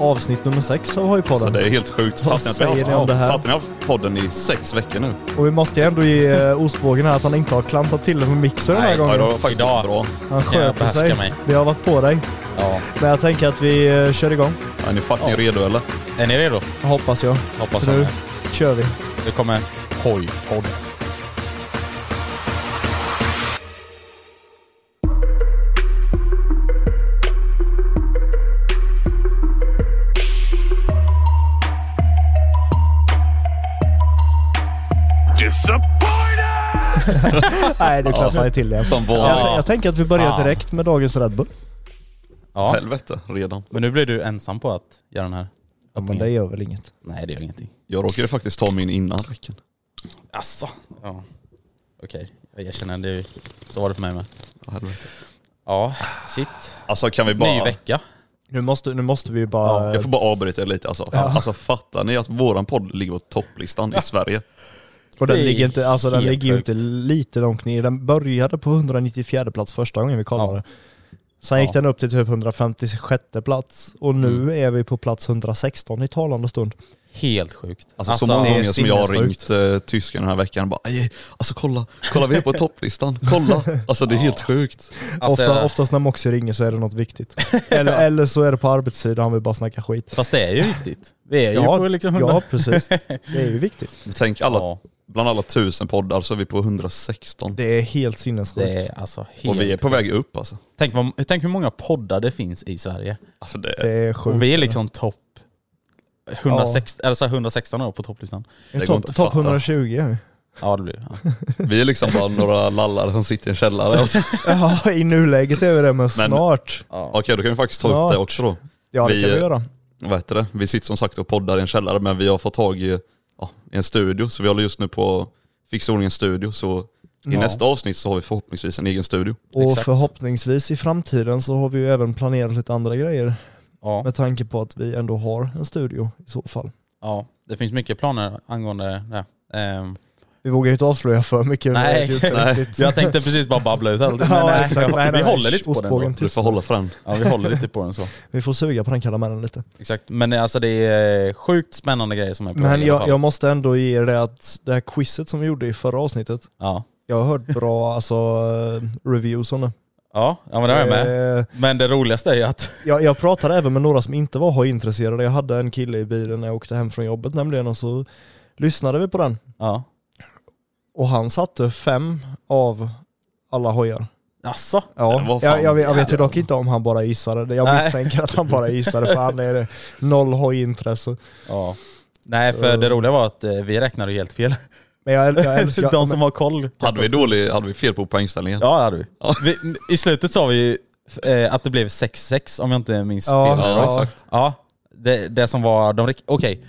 Avsnitt nummer sex av Hojpodden. Alltså, det är helt sjukt. Fattar ni att vi har det haft, podden i sex veckor nu? Och vi måste ju ändå ge eh, ostbågen här att han inte har klantat till den med mixer den här Nej, Ja, gången. det var faktiskt Idag. bra. Han sköter sig. mig. Det har varit på dig. Ja. Men jag tänker att vi eh, kör igång. Är ni fucking redo eller? Är ni redo? Hoppas jag. Hoppas jag nu kör vi. Det kommer Hoj-podd. Nej, du klappar ju till det. Som Jag, vanligt. jag tänker att vi börjar direkt med dagens Red Bull. Ja, Helvete, redan. men nu blir du ensam på att göra den här. Ja, men det gör väl inget. Nej, det gör ingenting. Jag råkade faktiskt ta min innan räcken. Asså? Ja. Okej, jag erkänner. Det, så var det för mig med. Ja, helvete. Ja, shit. Alltså kan vi Ny bara... vecka. Nu måste, nu måste vi bara... Jag får bara avbryta er lite alltså. Alltså fattar ni att våran podd ligger på topplistan i Sverige? Och den ligger, inte, alltså, den ligger ju inte lite långt ner. Den började på 194 plats första gången vi kollade. Sen gick Ja. den upp till typ 156 plats och nu Mm. är vi på plats 116 i talande stund. Helt sjukt. Alltså, så det många gånger som jag har ringt eh, tysken den här veckan och bara "Aj, alltså kolla, kolla vi är på topplistan, kolla! Alltså det är helt sjukt. Alltså, Ofta, oftast när Moxie ringer så är det något viktigt. Eller, eller så är det på arbetstid och han vill bara snacka skit. Fast det är ju viktigt. Vi är ju Ja, på liksom 100. Ja precis, det är ju viktigt. Tänk alla, Ja, bland alla tusen poddar så är vi på 116. Det är helt sinnessjukt. det är alltså helt... Och vi är på väg upp alltså. Tänk, vad, tänk hur många poddar det finns i Sverige. Alltså det, Det är sjukt. Och vi är liksom topp 116, eller så här 116 år på topplistan. Det går topp inte att top fatta. 120 är vi. Ja det blir det. Ja. vi är liksom bara några lallar som sitter i en källare. Alltså. Ja i nuläget är vi det men snart. Ja. Okej då kan vi faktiskt ta upp Snart. det också då. Ja det Vi- kan vi göra. Vad heter det? Vi sitter som sagt och poddar i en källare men vi har fått tag i, ja, i en studio så vi håller just nu på att fixa ordning en studio så i Ja. nästa avsnitt så har vi förhoppningsvis en egen studio. Och Exakt. förhoppningsvis i framtiden så har vi ju även planerat lite andra grejer. Ja. Med tanke på att vi ändå har en studio i så fall. ja, det finns mycket planer angående det. Ehm, Vi vågar ju inte avslöja för mycket. Nej. Nej. jag tänkte precis bara babbla ut allt. Men Ja, nej, exakt. jag- Nej, nej, vi håller lite på den då. Du får hålla för den. Ja, vi håller lite på den så. Vi får suga på den karamellen lite. Exakt. Men alltså det är sjukt spännande grejer som är på Men i alla jag, jag måste ändå ge er det att det här quizet som vi gjorde i förra avsnittet, Ja. jag har hört bra alltså, eh, reviews om det. Ja, ja men det har jag med. Eh, Men det roligaste är att... Jag, jag pratade även med några som inte var hojintresserade. Jag hade en kille i bilen när jag åkte hem från jobbet nämligen och så lyssnade vi på den. Ja. Och han satte fem av alla hojar. Asså? Ja, Det jag, jag, vet- jag vet ju dock inte om han bara gissade. Jag Nej. misstänker att han bara gissade för han är det noll hojintresse. Ja. Nej för det roliga var att eh, vi räknade ju helt fel. Men jag, jag älskar... De som har koll. Hade vi, dålig, hade vi fel på poängställningen? Ja det hade vi. vi. I slutet sa vi ju eh, att det blev 6-6 om jag inte minns Ja, fel. Ja, exakt. Ja, det, det som var de Okej,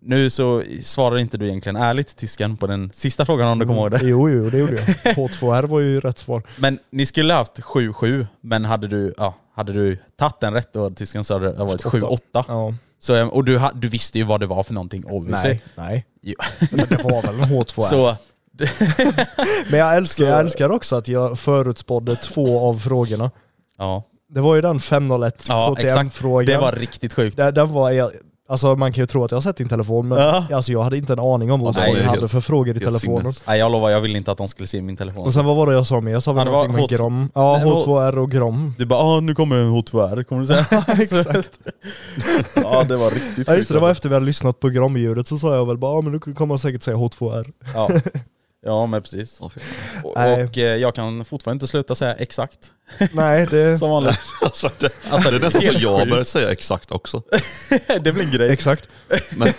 nu så svarade inte du egentligen ärligt tysken på den sista frågan om du kommer ihåg det. Jo, jo, det gjorde jag. H2R var ju rätt svar. Men ni skulle haft 7-7, men hade du, ja, hade du tagit den rätt då, tysken, så hade det varit 7-8. Ja. Så, Och du, du visste ju vad det var för någonting obviously. Nej, nej. Jo. Men det var väl en H2R. Så, Men jag älskar, jag älskar också att jag förutspådde två av frågorna. ja. Det var ju den 501 Ja. KTM-frågan. Det var riktigt sjukt. Den, den var, alltså man kan ju tro att jag har sett din telefon men Ja. alltså, jag hade inte en aning om vad Ja, det var du ju hade helt- för frågor i helt telefonen. sinnes. Nej jag lovar, jag ville inte att de skulle se min telefon. Och sen vad var det jag sa mer? Jag sa väl Ja, det var någonting med H2 Grom? Ja, Nej, H2R och Grom. Du bara ah, nu kommer en H2R, kommer du säga? Exakt. ja det var riktigt Ja just det, det var alltså. efter vi hade lyssnat på Grom-ljudet så sa jag väl bara ja men nu kommer man säkert säga H2R. Ja. ja men precis. Åh, fy fan. Och, Nej. och eh, jag kan fortfarande inte sluta säga exakt. Nej det... Som vanligt. Alltså, det, Alltså, det är nästan så helt jag har sjukt. börjat säga exakt också. det blir en grej. Exakt. Men,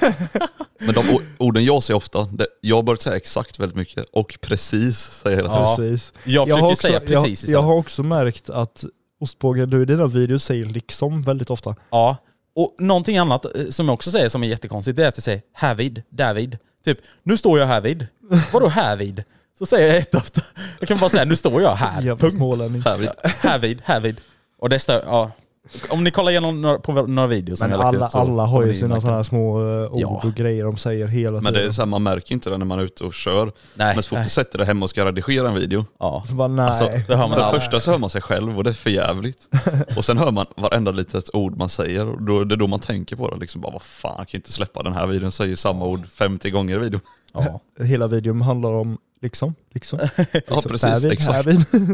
men de o- orden jag säger ofta, det, jag har börjat säga exakt väldigt mycket. Och precis säger jag hela tiden. Ja. Precis. Jag försöker har också, säga precis jag, istället. jag har också märkt att Ostbågen, du i dina videos säger liksom väldigt ofta. Ja. Och någonting annat eh, som jag också säger som är jättekonstigt, det är att jag säger härvid, därvid. Typ, nu står jag härvid. Vadå härvid? Så säger jag jätteofta. Jag kan bara säga, nu står jag här. Punkt. Härvid. Härvid, härvid. Och det står, ja. Om ni kollar igenom några, på några videos som Men jag alla, ut så alla har ju sina sådana här små eh, ord Ja. och grejer de säger hela Men tiden. det är så här, man märker inte det när man är ute och kör. Nej. Men så fort du sätter dig hemma och ska redigera en video, Ja. Så bara, nej. Alltså, Så hör man för det första så hör man sig själv och det är för jävligt. Och sen hör man varenda litet ord man säger och då, det är då man tänker på det. Liksom bara vad fan, jag kan inte släppa den här videon, säger samma ord 50 gånger i videon. ja. Hela videon handlar om liksom, liksom. Ja precis, härvid, exakt.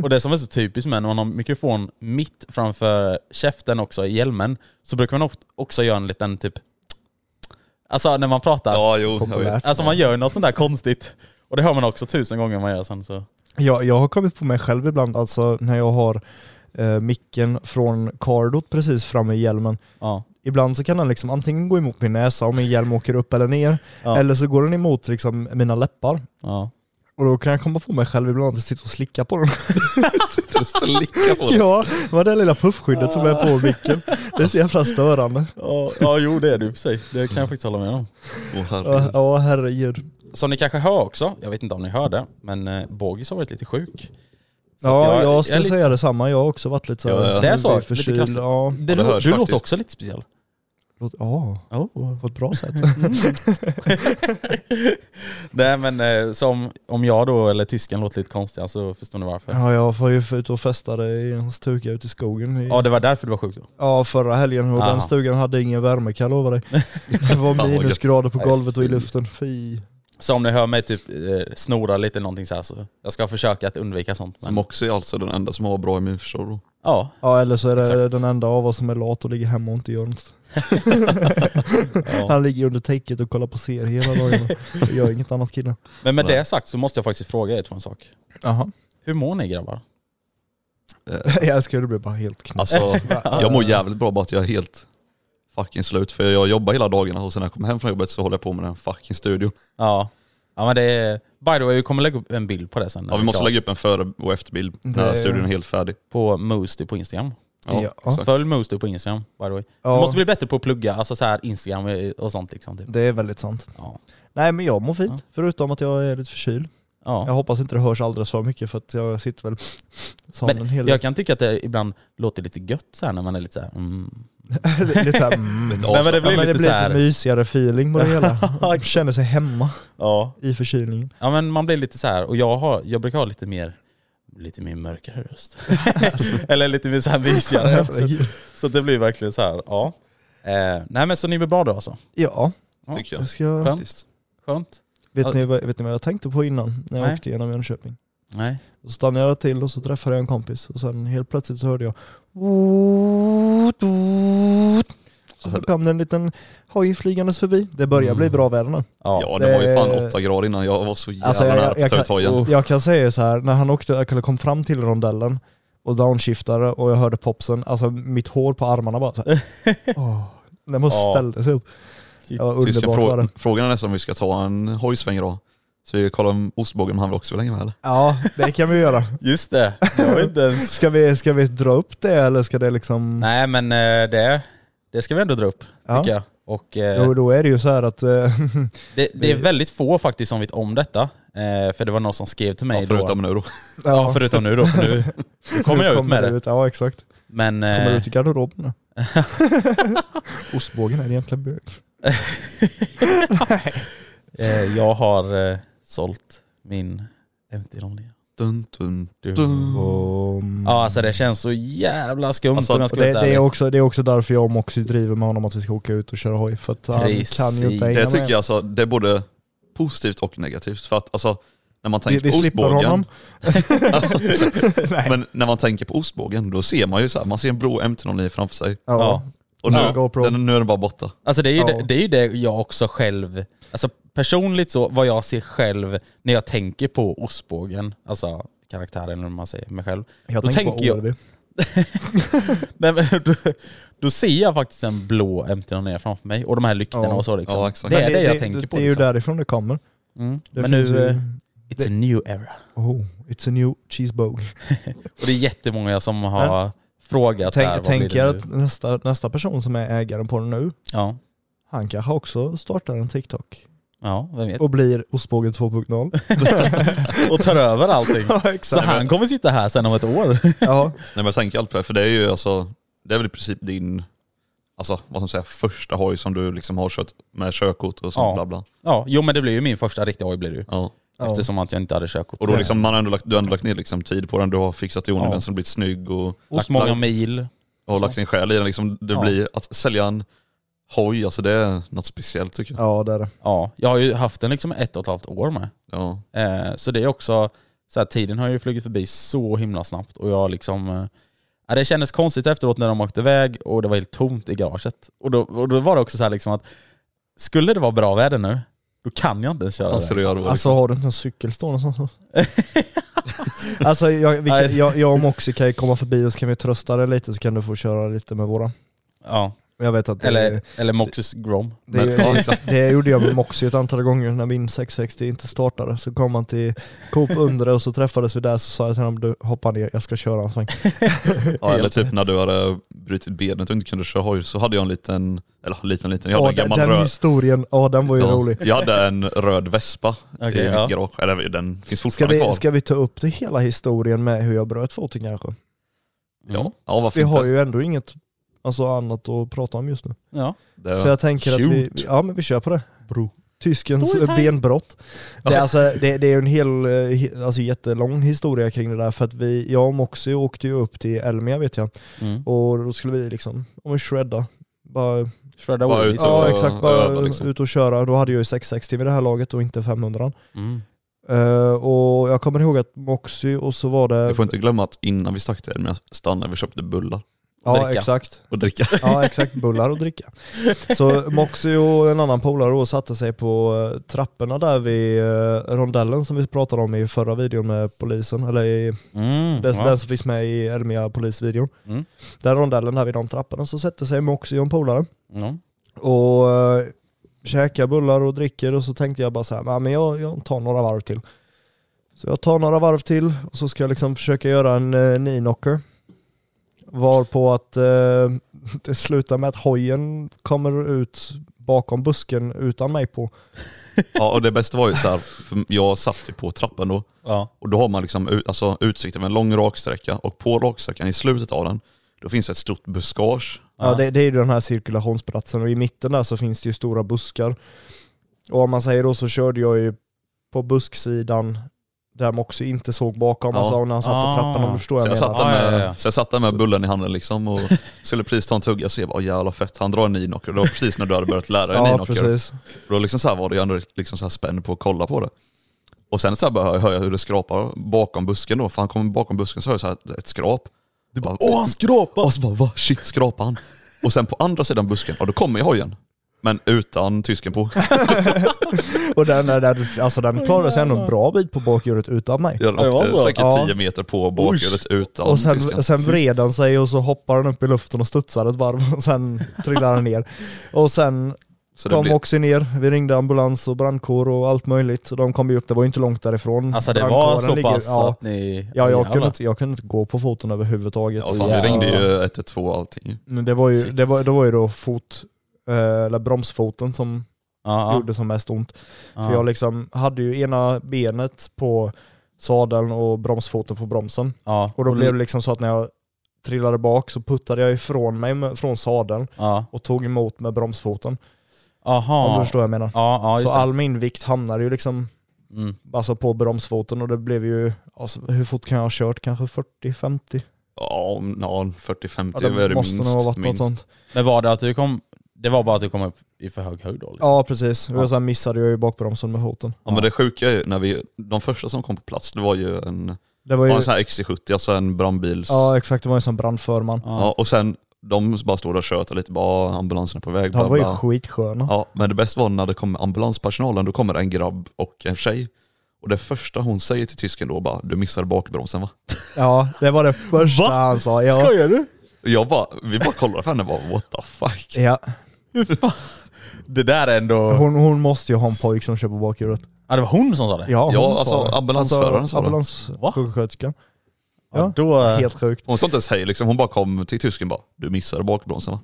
Och det som är så typiskt med när man har mikrofon mitt framför käften också i hjälmen, så brukar man också göra en liten typ... Alltså när man pratar, Ja jo, alltså man gör något sånt där konstigt. Och det hör man också tusen gånger man gör sen så. Jag, jag har kommit på mig själv ibland, alltså när jag har eh, micken från Cardot precis framme i hjälmen. Ja. Ibland så kan den liksom antingen gå emot min näsa om min hjälm åker upp eller ner, Ja. eller så går den emot liksom mina läppar. Ja. Och då kan jag komma på mig själv ibland att jag sitter och slickar på den. Sitter och slickar på det. ja, med det lilla puffskyddet som är på micken. Det är så jävla störande. Ja, ja jo det är det i och för sig. Det kan jag faktiskt hålla med om. Åh, Ja, herregud. Ja, herregud. Som ni kanske hör också, jag vet inte om ni hörde, men eh, Bogis har varit lite sjuk. Så Ja, jag, ska är lite- säga detsamma. Jag har också varit lite så Ja, ja. Det är så? lite Lite förkyld. krassligt. Ja, Det, det hörs du låter också lite speciell. Låt- ja, Oh. på ett bra sätt. Nej men eh, som om jag då, eller tysken låter lite konstiga så förstår ni varför. Ja, jag var ju ute och festade i en stuga ute i skogen. I, Ja det var därför du var sjuk då? Ja, förra helgen och Aha. den stugan hade ingen värme kan jag lova dig. Det var minusgrader på golvet och i luften. Fy. Så om ni hör mig typ eh, snora lite eller någonting så här så jag ska försöka att undvika sånt. Men, Som också är alltså den enda som har bra immunförsvar då. ja, Ja eller så är det Exakt. den enda av oss som är lat och ligger hemma och inte gör något. Ja. Han ligger under täcket och kollar på serier hela dagarna. Jag gör inget annat killen. Men med det sagt så måste jag faktiskt fråga er två en sak. Jaha. Hur mår ni grabbar? Eh, Jag älskar hur du blir bara helt knäpp. Alltså, jag mår jävligt bra bara att jag är helt fucking slut. För jag jobbar hela dagarna och sen när jag kommer hem från jobbet så håller jag på med den fucking studion. Ja. Ja men det är... By the way, vi kommer lägga upp en bild på det sen. Ja, vi måste klar. lägga upp en före och efterbild när Det- studion är helt färdig. På Moosty på Instagram. Ja, Ja. Följ Moosty på Instagram by the way. Ja, Du måste bli bättre på att plugga, alltså så här Instagram och sånt liksom. Typ. Det är väldigt sant. Ja. Nej men jag mår fint, Ja. förutom att jag är lite förkyld. Jag Ja. hoppas inte det hörs alldeles för mycket för att jag sitter väl Men en hel Jag kan tycka att det ibland låter lite gött så här när man är lite så här. Mm. lite såhär, mm. Lite Nej, men det Ja, blir men det lite blir så här. lite mysigare feeling på det hela. Man känner sig hemma Ja. i förkylningen. ja men man blir lite så här och jag, har, jag brukar ha lite mer lite mer mörkare röst. Eller lite mer så här mysigare. så, så det blir verkligen så här, ja. Eh, nej men så ni blir bra då alltså? Ja, Ja. tycker jag. jag ska... Faktiskt. Skönt? Vet, ni, vad- vet ni vad jag tänkte på innan när jag Nej. åkte genom Jönköping? Nej. Då stannade jag till och så träffade jag en kompis och sen helt plötsligt så hörde jag så Alltså, kom det en liten hoj flygandes förbi. Det börjar bli Mm. bra väder nu. Ja. Ja det var ju fan det- åtta grader innan, jag var så jävla Alltså, jag- nära jag- på jag att ta ut kan- hojen. Oh. Jag kan säga så här, när han åkte, jag kom fram till rondellen och downshiftade och jag hörde popsen, alltså mitt hår på armarna bara så här. Det måste Ja. ställde sig upp. Shit. Det var underbart var det. frå- frågan är nästan om vi ska ta en hojsväng då. Så vi kollar om ostbågen, om han vill också länge med eller? Ja, det kan vi göra. Just det, vet inte ens. Ska vi, ska vi dra upp det eller ska det liksom... Nej men eh, det, det ska vi ändå dra upp, Ja. tycker jag. Och eh, Jo, då är det ju så här att... eh, det, det är väldigt få faktiskt som vet om detta. Eh, för det var någon som skrev till mig Ja, förutom då. nu då. Ja, förutom nu då. För nu, nu kommer jag ut med det ut. Ja, exakt. Men... Kommer eh, ut i garderoben. Ostbågen är egentligen bög. eh, jag har eh, sålt min MT-09. Dun, dun, Du. dun. Ja alltså det känns så jävla skumt Alltså, om jag ska och vara det, det, är också, det är också därför jag och Moxie driver med honom att vi ska åka ut och köra hoj. För att han Precis. kan ju inte Det tycker med. jag alltså, det är både positivt och negativt. För att alltså, när man tänker vi på ostbågen, men när man tänker på ostbågen, då ser man ju så här, man ser en blå MT-09 framför sig. Ja. Ja. Och Ja, nu, GoPro. den, nu är den bara borta. Alltså det är, ju Ja. det, det är ju det jag också själv, alltså personligt så, vad jag ser själv när jag tänker på ostbågen, alltså karaktären eller vad man säger, mig själv. Jag Då tänker jag- på OLV. Nej, men då, då ser jag faktiskt en blå MT-09 framför mig och de här lyktorna Ja. och så liksom. Ja, exakt. det är Men det, jag tänker det, på. Det är ju liksom. därifrån det kommer. Mm. Det Men nu, ju- it's a new era. Oh, it's a new cheesebog. Och det är jättemånga som har frågat Tänk, här, tänk er att nästa, nästa person som är ägaren på den nu, Ja, han kanske också startar en TikTok. ja, vem vet. Och blir ostbågen 2.0. Och tar över allting. ja, Så han kommer sitta här sen om ett år. Ja, Nej men jag tänker alltid på det, för det är ju alltså, det är väl i princip din, alltså vad ska man säga, första hoj som du liksom har kört med körkort och sånt Ja. bla bla. Ja, jo men det blir ju min första riktiga hoj blir det ju. Ja. Ja. Eftersom att jag inte hade körkort. Och då liksom, man har ändå lagt, du har ändå lagt ner liksom tid på den, du har fixat i ordning Ja. den så den blivit snygg och, Lagt många lagt- mil. och lagt sin själ i den. Liksom, det Ja. blir, att sälja en hoj, alltså det är något speciellt tycker jag. ja, det är det. Ja, jag har ju haft den liksom ett och ett halvt år med. Ja. Eh, så det är också, så här, tiden har ju flugit förbi så himla snabbt och jag liksom eh, det kändes konstigt efteråt när de åkte iväg och det var helt tomt i garaget. Och då, och då var det också så här liksom att skulle det vara bra väder nu, då kan jag inte ens köra Alltså, det gör då, Alltså har du inte en cykel stående någonstans? alltså jag, vi kan, jag, jag och Moxie kan ju komma förbi och så kan vi trösta dig lite så kan du få köra lite med våra. Ja, Jag vet att det, eller, eller Moxys Grom. det, Men- det, det gjorde jag med Moxie ett antal gånger när min 660 inte startade. Så kom han till Coop Undre och så träffades vi där så sa jag till honom du hoppa ner, jag ska köra en sväng. Ja, eller typ när du hade brutit benet och inte kunde köra hoj så hade jag en liten, eller liten liten, jag hade Ja, en den, gammal den röd, historien, ja den var ju ja, rolig. jag hade en röd Vespa Okej, i ja. mitt garage, eller den finns Ska fortfarande vi, kvar. ska vi ta upp det hela historien med hur jag bröt foten kanske? Ja, ja varför Vi inte? har ju ändå inget alltså, annat att prata om just nu. Ja. Så jag tänker att vi, Shoot. ja men vi kör på det. Bro. Tyskens benbrott. Det är, alltså, det, det är en hel, eh, alltså jättelång historia kring det där för att vi, jag och Moxie åkte ju upp till Elmia vet jag Mm. och då skulle vi liksom, om vi shredda, bara, Shredda Bara ut och- ja exakt, bara öva, liksom. ut och köra. Då hade jag ju 660 vid det här laget och inte 500. Mm. Eh, och jag kommer ihåg att Moxie och så var det... Vi får inte glömma att innan vi stack till Elmia stannade vi och köpte bullar ja dricka. exakt. och dricka. Ja exakt, bullar och dricka. Så Moxie och en annan polare då satte sig på eh, trapporna där vid eh, rondellen som vi pratade om i förra videon med polisen, eller i Mm. den, ja. den som finns med i Elmia polisvideon. Mm. Den rondellen där vid de trapporna så sätter sig Moxie och en polare Ja. och uh, käkar bullar och dricker och så tänkte jag bara så här, "Nej, men jag, jag tar några varv till. Så jag tar några varv till och så ska jag liksom försöka göra en uh, knee-knocker. Varpå att uh, det slutar med att hojen kommer ut bakom busken utan mig på. Ja och det bästa var ju så här, för jag satt ju på trappan då Ja. och då har man liksom ut, alltså, utsikt över en lång raksträcka och på raksträckan i slutet av den då finns det ett stort buskage. Ja, Ja. det, det är ju den här cirkulationsplatsen och i mitten där så finns det ju stora buskar. Och om man säger då så körde jag ju på busksidan där man också inte såg bakom, Ja. alltså när han satt på Ah. trappan om du förstår Så jag, jag satt med, ja, ja. så jag satt där med Så- bullen i handen liksom och skulle precis ta en tugga och se bara jävla fett, han drar en knee-knocker. Det var precis när du hade börjat lära dig Ja precis. Då liksom så här var det ju ändå liksom så här spänd på att kolla på det. Och sen så här bara hör jag hur det skrapar bakom busken då, för han kommer bakom busken så hör jag så här ett skrap. Du bara åh han skrapar! Och så bara va? Shit skrapar han? Och sen på andra sidan busken, ja då kommer ju hojen. Men utan tysken på. Och den, den, den, alltså den klarade sig ändå en bra bit på bakhjulet utan mig. Ja, var åkte så. säkert Ja. 10 meter på bakhjulet utan Och sen, tysken. sen vred han sig och så hoppade han upp i luften och studsade ett varv och sen trillade han ner. Och sen Så kom blir, också ner, vi ringde ambulans och brandkår och allt möjligt. Så de kom ju upp, det var ju inte långt därifrån. Alltså det var så ligger- pass ja, att ni... Ja, jag kunde, inte, jag kunde inte gå på foten överhuvudtaget. ja, fan, vi ringde ju 112 och allting. Men det var ju, det var, det var ju då fot, eller bromsfoten som Ja, gjorde som mest ont. ja. För jag liksom hade ju ena benet på sadeln och bromsfoten på bromsen. ja. Och då blev det liksom så att när jag trillade bak så puttade jag ifrån mig med, från sadeln och tog emot med bromsfoten. Om Aha. du förstår vad jag menar. Ja, ja just så det. all min vikt hamnade ju liksom Mm. alltså på bromsfoten och det blev ju, alltså, hur fort kan jag ha kört? Kanske 40-50? Ja, om- ja 40-50 Ja, är det det måste minst. nog ha varit något minst. sånt. Men var det att du kom, det var bara att du kom upp i för hög höjd då? Liksom? Ja precis, och Ja. sen missade jag ju bakbromsen med foten. Ja men det sjuka är ju, när vi, de första som kom på plats, det var ju en, Det var ju, en sån här XC70, alltså en brandbils... ja exakt, det var ju som brandförman. Ja, och sen, de bara stod och tjötade lite, bara "Ah, ambulansen är på väg. De var ju bla." skitsköna. Ja, men det bästa var när det kommer ambulanspersonalen, då kommer en grabb och en tjej. Och det första hon säger till tysken då bara, du missade bakbromsen va? Ja, det var det första Va? han sa. Ja. Skojar du? Jag bara, vi bara kollade på henne och bara, what the fuck? Ja. Det där är ändå... Hon, hon måste ju ha en pojk som på bakhjulet. Ja det var hon som sa det? Ja, hon Ja, alltså, det. ambulansföraren sa det. Ambulanssjuksköterskan. Ja, Ja, då... Helt sjukt. Hon sa inte ens hej liksom, hon bara kom till tysken bara, du missade bakbromsen va?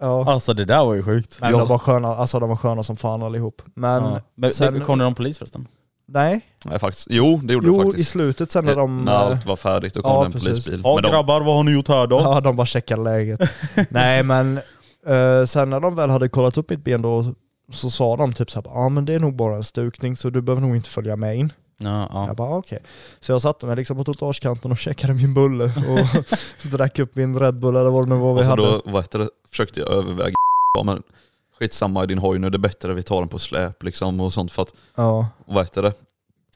Ja. Alltså det där var ju sjukt. Men Ja. de var sköna, alltså de var sköna som fan allihop. Men, ja. Men sen- kom det någon polis förresten? nej. Nej faktiskt, jo det gjorde Jo, det i faktiskt. slutet sen när de... när allt var färdigt då kom ja, det en precis. polisbil. Ja Men de, grabbar, vad har ni gjort här då? Ja, de bara checkade läget. nej men, eh, sen när de väl hade kollat upp mitt ben då så sa de typ såhär, ja ah, men det är nog bara en stukning så du behöver nog inte följa med in. Ja, ja. Jag bara okej. Så jag satte mig liksom på trottoarskanten och checkade min bulle och drack upp min Red Bull eller vad det nu var vi och så hade. då vad heter det, försökte jag överväga, men skitsamma i din hoj nu, det är bättre att vi tar den på släp liksom och sånt för att, Ja. vad heter det,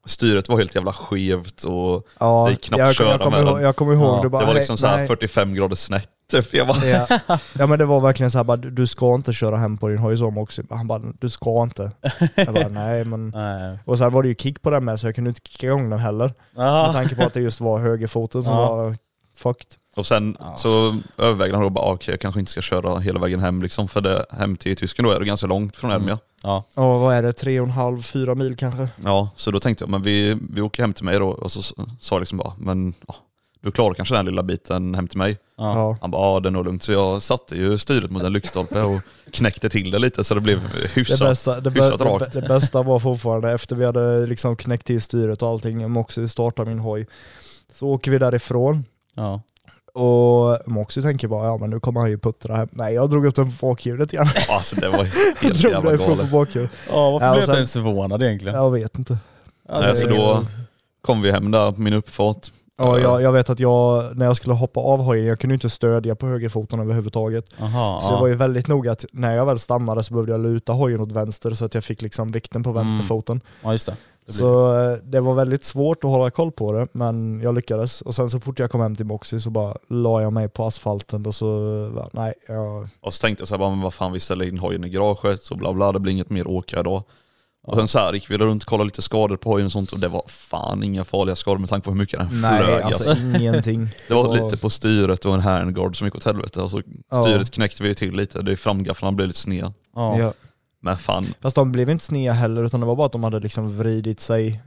styret var helt jävla skevt och Ja, Det gick knappt jag, att köra jag, kommer med ihåg, den. jag kommer ihåg, Ja, du bara, det var "Nej, liksom så här nej." 45 grader snett. Typ. Jag bara, Ja. ja men det var verkligen så här, bara, du ska inte köra hem på din hoj som också. Han bara, du ska inte. Jag bara, nej men... Nej. Och sen var det ju kick på den med så jag kunde inte kicka igång den heller. Med Ja. tanke på att det just var högerfoten som var fucked. Och sen Ja. så övervägde han då bara, okej jag kanske inte ska köra hela vägen hem liksom, för det, hem till Tysken då är det ganska långt från Elmia. Ja. Ja vad är det, tre och en halv, fyra mil kanske? Ja, så då tänkte jag, men vi, vi åker hem till mig då, och så sa jag liksom bara, men ja, du klarar kanske den lilla biten hem till mig? Ja. Ja. Han bara, ja det är nog lugnt. Så jag satte ju styret mot en lyktstolpe och knäckte till det lite så det blev Det hyfsat, bästa, det, hyfsat bä- rakt. det, det bästa var fortfarande efter vi hade liksom knäckt till styret och allting, Moxie startar min hoj. Så åker vi därifrån Ja. Och Moxie tänker bara ja men nu kommer han ju puttra hem. Nej jag drog upp den på bakhjulet igen. Alltså det var helt drog jävla därifrån på galet. bakhjulet. Ja, varför Ja, blev jag ens förvånad egentligen? Jag vet inte. Ja, Nej, så då kom vi hem där på min uppfart. Ja, jag, jag vet att jag, när jag skulle hoppa av hojen, jag kunde inte stödja på högerfoten överhuvudtaget. Aha, Så jag ja. var ju väldigt noga att när jag väl stannade så behövde jag luta hojen åt vänster så att jag fick liksom vikten på Mm. vänsterfoten. ja, just det. Det Så eh, det var väldigt svårt att hålla koll på det, men jag lyckades. Och sen så fort jag kom hem till Moxie så bara la jag mig på asfalten och så, bara, nej, jag, Och så tänkte jag så här, bara, men vad fan vi ställer in hojen i garaget och bla bla, det blir inget mer åka idag. Och sen så här gick vi runt och kollade lite skador på hojen och sånt och det var fan inga farliga skador med tanke på hur mycket den nej flög. alltså Alltså. ingenting. Det var lite på styret och en handguard som gick åt helvete. Alltså, Ja. styret knäckte vi till lite, det är framgafflarna blev lite sneda. ja. Men fan, Fast de blev inte sneda heller utan det var bara att de hade liksom vridit sig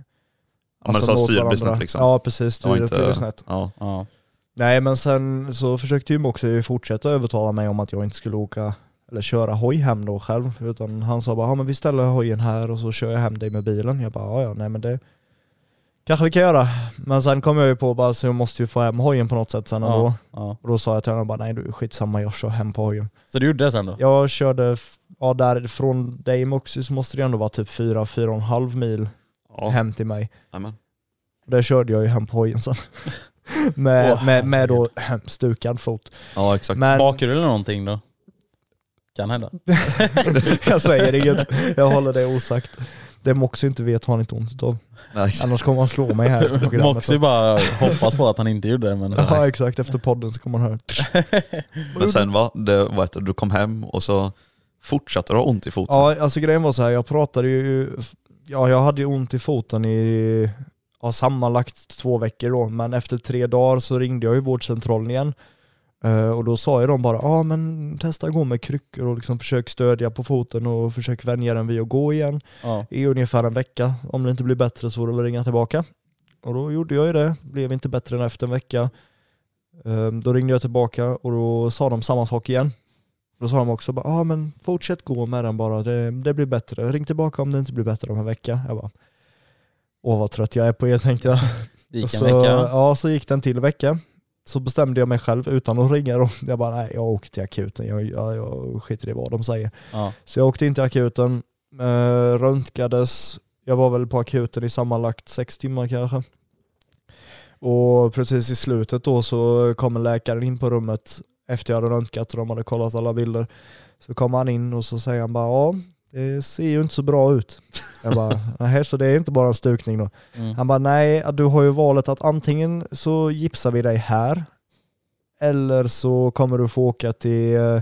ja, men så varandra. snett liksom. Ja precis, styret blev snett. Ja. Ja. Nej men sen så försökte ju också fortsätta övertala mig om att jag inte skulle åka eller köra hoj hem då själv. Utan han sa bara, ja men vi ställer hojen här och så kör jag hem dig med bilen. Jag bara, ja ja nej men det kanske vi kan göra. Men sen kom jag ju på bara, så jag måste ju få hem hojen på något sätt sen ändå. Ja. ja. Och då sa jag till honom bara, nej du skitsamma jag kör hem på hojen. Så du gjorde det sen då? Jag körde, ja där från dig Moxie så måste det ändå vara typ 4-4,5 mil Ja. hem till mig. Amen. Där körde jag ju hem på hojen sen. med, Åh, med, med då stukad fot. ja exakt. Men Bakhjul eller någonting då? Kan hända. jag säger inget, jag håller det osagt. Det Moxie inte vet har han inte ont utav. Annars kommer han slå mig här. Moxie bara hoppas på att han inte gjorde det men... Ja exakt, efter podden så kommer han höra. Men sen va, det, vad heter, du kom hem och så fortsatte du ha ont i foten. Ja alltså grejen var så här, jag pratade ju, ja jag hade ju ont i foten i ja, sammanlagt två veckor då, men efter tre dagar så ringde jag ju vårdcentralen igen. Eh, och då sa ju de bara, ja ah, men testa gå med kryckor och liksom försök stödja på foten och försök vänja den vid att gå igen Ja. i ungefär en vecka. Om det inte blir bättre så får du väl ringa tillbaka. Och då gjorde jag ju det, blev inte bättre än efter en vecka. Eh, Då ringde jag tillbaka och då sa de samma sak igen. Då sa de också bara, ah, men fortsätt gå med den bara, det, det blir bättre. Ring tillbaka om det inte blir bättre om en vecka. Jag bara, åh vad trött jag är på er tänkte jag. Det gick en så, vecka. Ja, så gick den till vecka. så bestämde jag mig själv utan att ringa dem. Jag bara, nej jag åker till akuten, jag, jag, jag skiter i vad de säger. Ja. Så jag åkte in till akuten, eh, röntgades, jag var väl på akuten i sammanlagt sex timmar kanske. Och precis i slutet då så kommer läkaren in på rummet efter jag hade röntgat och de hade kollat alla bilder. Så kommer han in och så säger han bara ja, det ser ju inte så bra ut. Jag bara, nej så det är inte bara en stukning då. Mm. Han bara, nej du har ju valet att antingen så gipsar vi dig här eller så kommer du få åka till eh,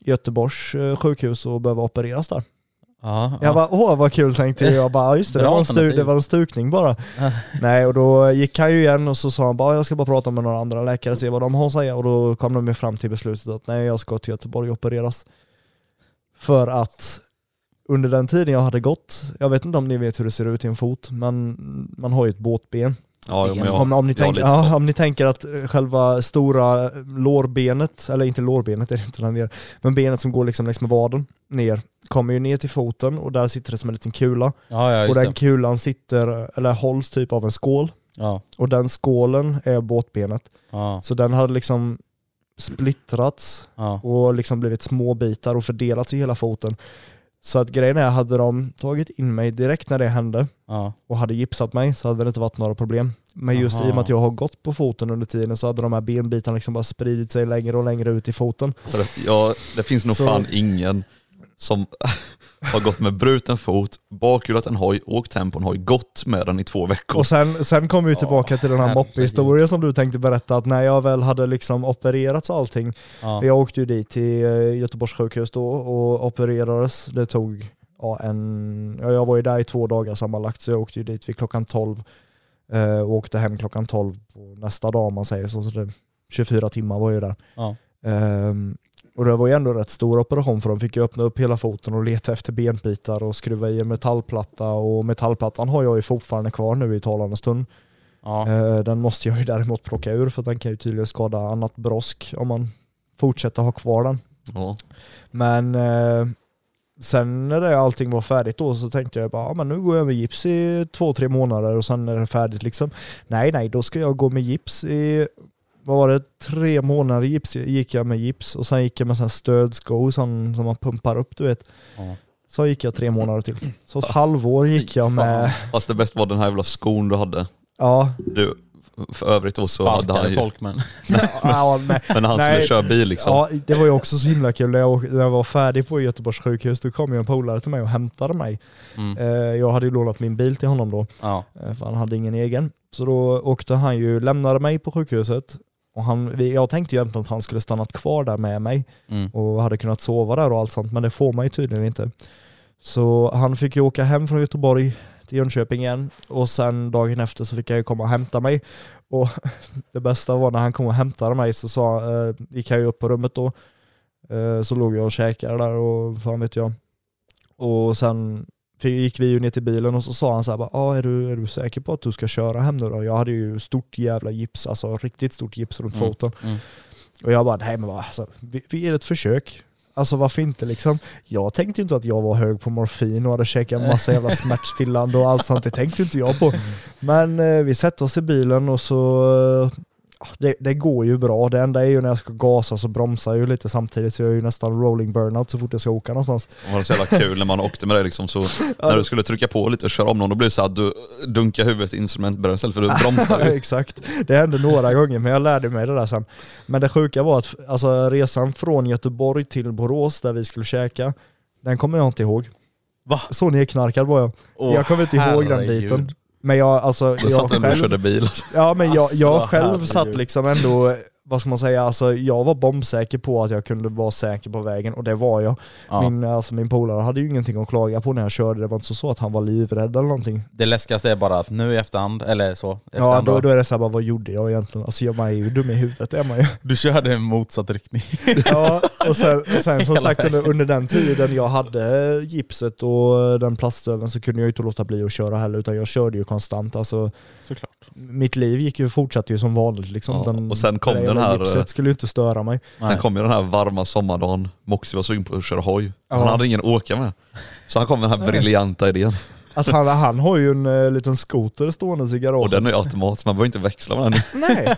Göteborgs eh, sjukhus och behöva opereras där. Ja, Jag ja. bara, åh vad kul tänkte jag. Jag bara, just det, det var, en stu- det var en stukning bara. Nej, och då gick han ju igen och så sa han bara, jag ska bara prata med några andra läkare och se vad de har att säga. Och då kom de ju fram till beslutet att nej, jag ska till Göteborg och opereras. För att under den tiden jag hade gått, jag vet inte om ni vet hur det ser ut i en fot, men man har ju ett båtben. Ja, jag, om, om, ni lite ja, om ni tänker att eh, själva stora lårbenet, eller inte lårbenet, det är inte där nere, men benet som går liksom längs med vaden ner, kommer ju ner till foten och där sitter det som en liten kula. ja, ja och den det. kulan sitter, eller hålls typ av en skål. Och den skålen är båtbenet. Så den hade liksom splittrats och liksom blivit små bitar och fördelats i hela foten. Så att grejen är, hade de tagit in mig direkt när det hände ja. och hade gipsat mig så hade det inte varit några problem. Men just i och med Aha. att jag har gått på foten under tiden så hade de här benbitarna liksom bara spridit sig längre och längre ut i foten. Så det, ja, det finns nog Så- fan ingen som har gått med bruten fot, bakhjulat en hoj, åkt hem på en hoj, gått med den i två veckor. Och sen, sen kom vi tillbaka till den här moppehistorien som du tänkte berätta, att när jag väl hade liksom opererats och allting, ja. jag åkte ju dit till eh, Göteborgs sjukhus då och opererades. Det tog ja, en, ja, jag var ju där i två dagar sammanlagt så jag åkte ju dit vid klockan 12 eh, och åkte hem klockan 12 på nästa dag om man säger så. så det, 24 timmar var jag ju där. Ja. Ehm, och det var ju ändå rätt stor operation för de fick ju öppna upp hela foten och leta efter benbitar och skruva i en metallplatta och metallplattan har jag ju fortfarande kvar nu i talande stund. Ja. Eh, Den måste jag ju däremot plocka ur för den kan ju tydligen skada annat brosk om man fortsätter ha kvar den. Ja. Men eh, sen när det allting var färdigt då så tänkte jag bara, ja, men nu går jag med gips i två, tre månader och sen är det färdigt liksom. Nej, nej, då ska jag gå med gips i, vad var det, tre månader gips gick jag med gips och sen gick jag med sån här stödsko som, som man pumpar upp du vet. Ja. Så gick jag tre månader till. Så ett halvår gick jag med, Fast det bästa var den här jävla skon du hade. ja, Du, för övrigt då så hade han Sparkade ju, folk men... ja nej. men när han Nej. skulle köra bil liksom. Ja, det var ju också så himla kul. När jag, när jag var färdig på Göteborgs sjukhus, då kom ju en polare till mig och hämtade mig. Mm. Eh, Jag hade ju lånat min bil till honom då, Ja. eh, för han hade ingen egen. Så då åkte han ju, lämnade mig på sjukhuset. Och han, jag tänkte ju egentligen att han skulle stannat kvar där med mig Mm. och hade kunnat sova där och allt sånt, men det får man ju tydligen inte. Så han fick ju åka hem från Göteborg till Jönköping igen och sen dagen efter så fick jag ju komma och hämta mig. Och det bästa var när han kom och hämtade mig så sa, eh, gick jag ju upp på rummet då, eh, så låg jag och käkade där och fan vet jag. Och sen gick vi ju ner till bilen och så sa han så här, bara, ah, är, du, är du säker på att du ska köra hem nu då? Jag hade ju stort jävla gips, alltså riktigt stort gips runt Mm. foten. Mm. Och jag bara, nej men vad, alltså, vi, vi ger ett försök. Alltså varför inte liksom? Jag tänkte ju inte att jag var hög på morfin och hade käkat en massa jävla smärtstillande och allt sånt, det tänkte inte jag på. Men eh, vi sätter oss i bilen och så, eh, det, det går ju bra. Det enda är ju när jag ska gasa så bromsar jag ju lite samtidigt så jag är ju nästan rolling burnout så fort jag ska åka någonstans. Det var så jävla kul när man åkte med det liksom, så när du skulle trycka på lite och köra om någon, då blev det så att du dunkar huvudet i instrumentbrädan för du bromsar ju. Exakt. Det hände några gånger men jag lärde mig det där sen. Men det sjuka var att alltså, resan från Göteborg till Borås där vi skulle käka, den kommer jag inte ihåg. Va? Så nedknarkad var jag. Åh, jag kommer inte ihåg den biten. Men jag, alltså, jag satt ändå och själv, körde bil. Alltså. ja, men jag, jag Alltså, själv satt liksom ändå, vad ska man säga, alltså, jag var bombsäker på att jag kunde vara säker på vägen och det var jag. Ja. Min, alltså, min polare hade ju ingenting att klaga på när jag körde, det var inte så, så att han var livrädd eller någonting. Det läskigaste är bara att nu i efterhand, eller så, Ja, efterhand då, då, då är det såhär, bara, vad gjorde jag egentligen? Alltså jag man är ju dum i huvudet, det är man ju. du körde i motsatt riktning. Ja, och sen, och sen som sagt under, under den tiden jag hade gipset och den plaststöveln så kunde jag ju inte låta bli att köra heller utan jag körde ju konstant. Alltså, Såklart. mitt liv gick ju, fortsatte ju som vanligt liksom. Ja, och sen kom det den här, Gipset skulle ju inte störa mig. Sen kom ju den här varma sommardagen, Moxie var sugen på att köra hoj. Han Ja. hade ingen att åka med. Så han kom med den här briljanta idén. Att han, han har ju en eh, liten skoter stående i garaget. Och den är ju automat så man behöver inte växla med den. Nej.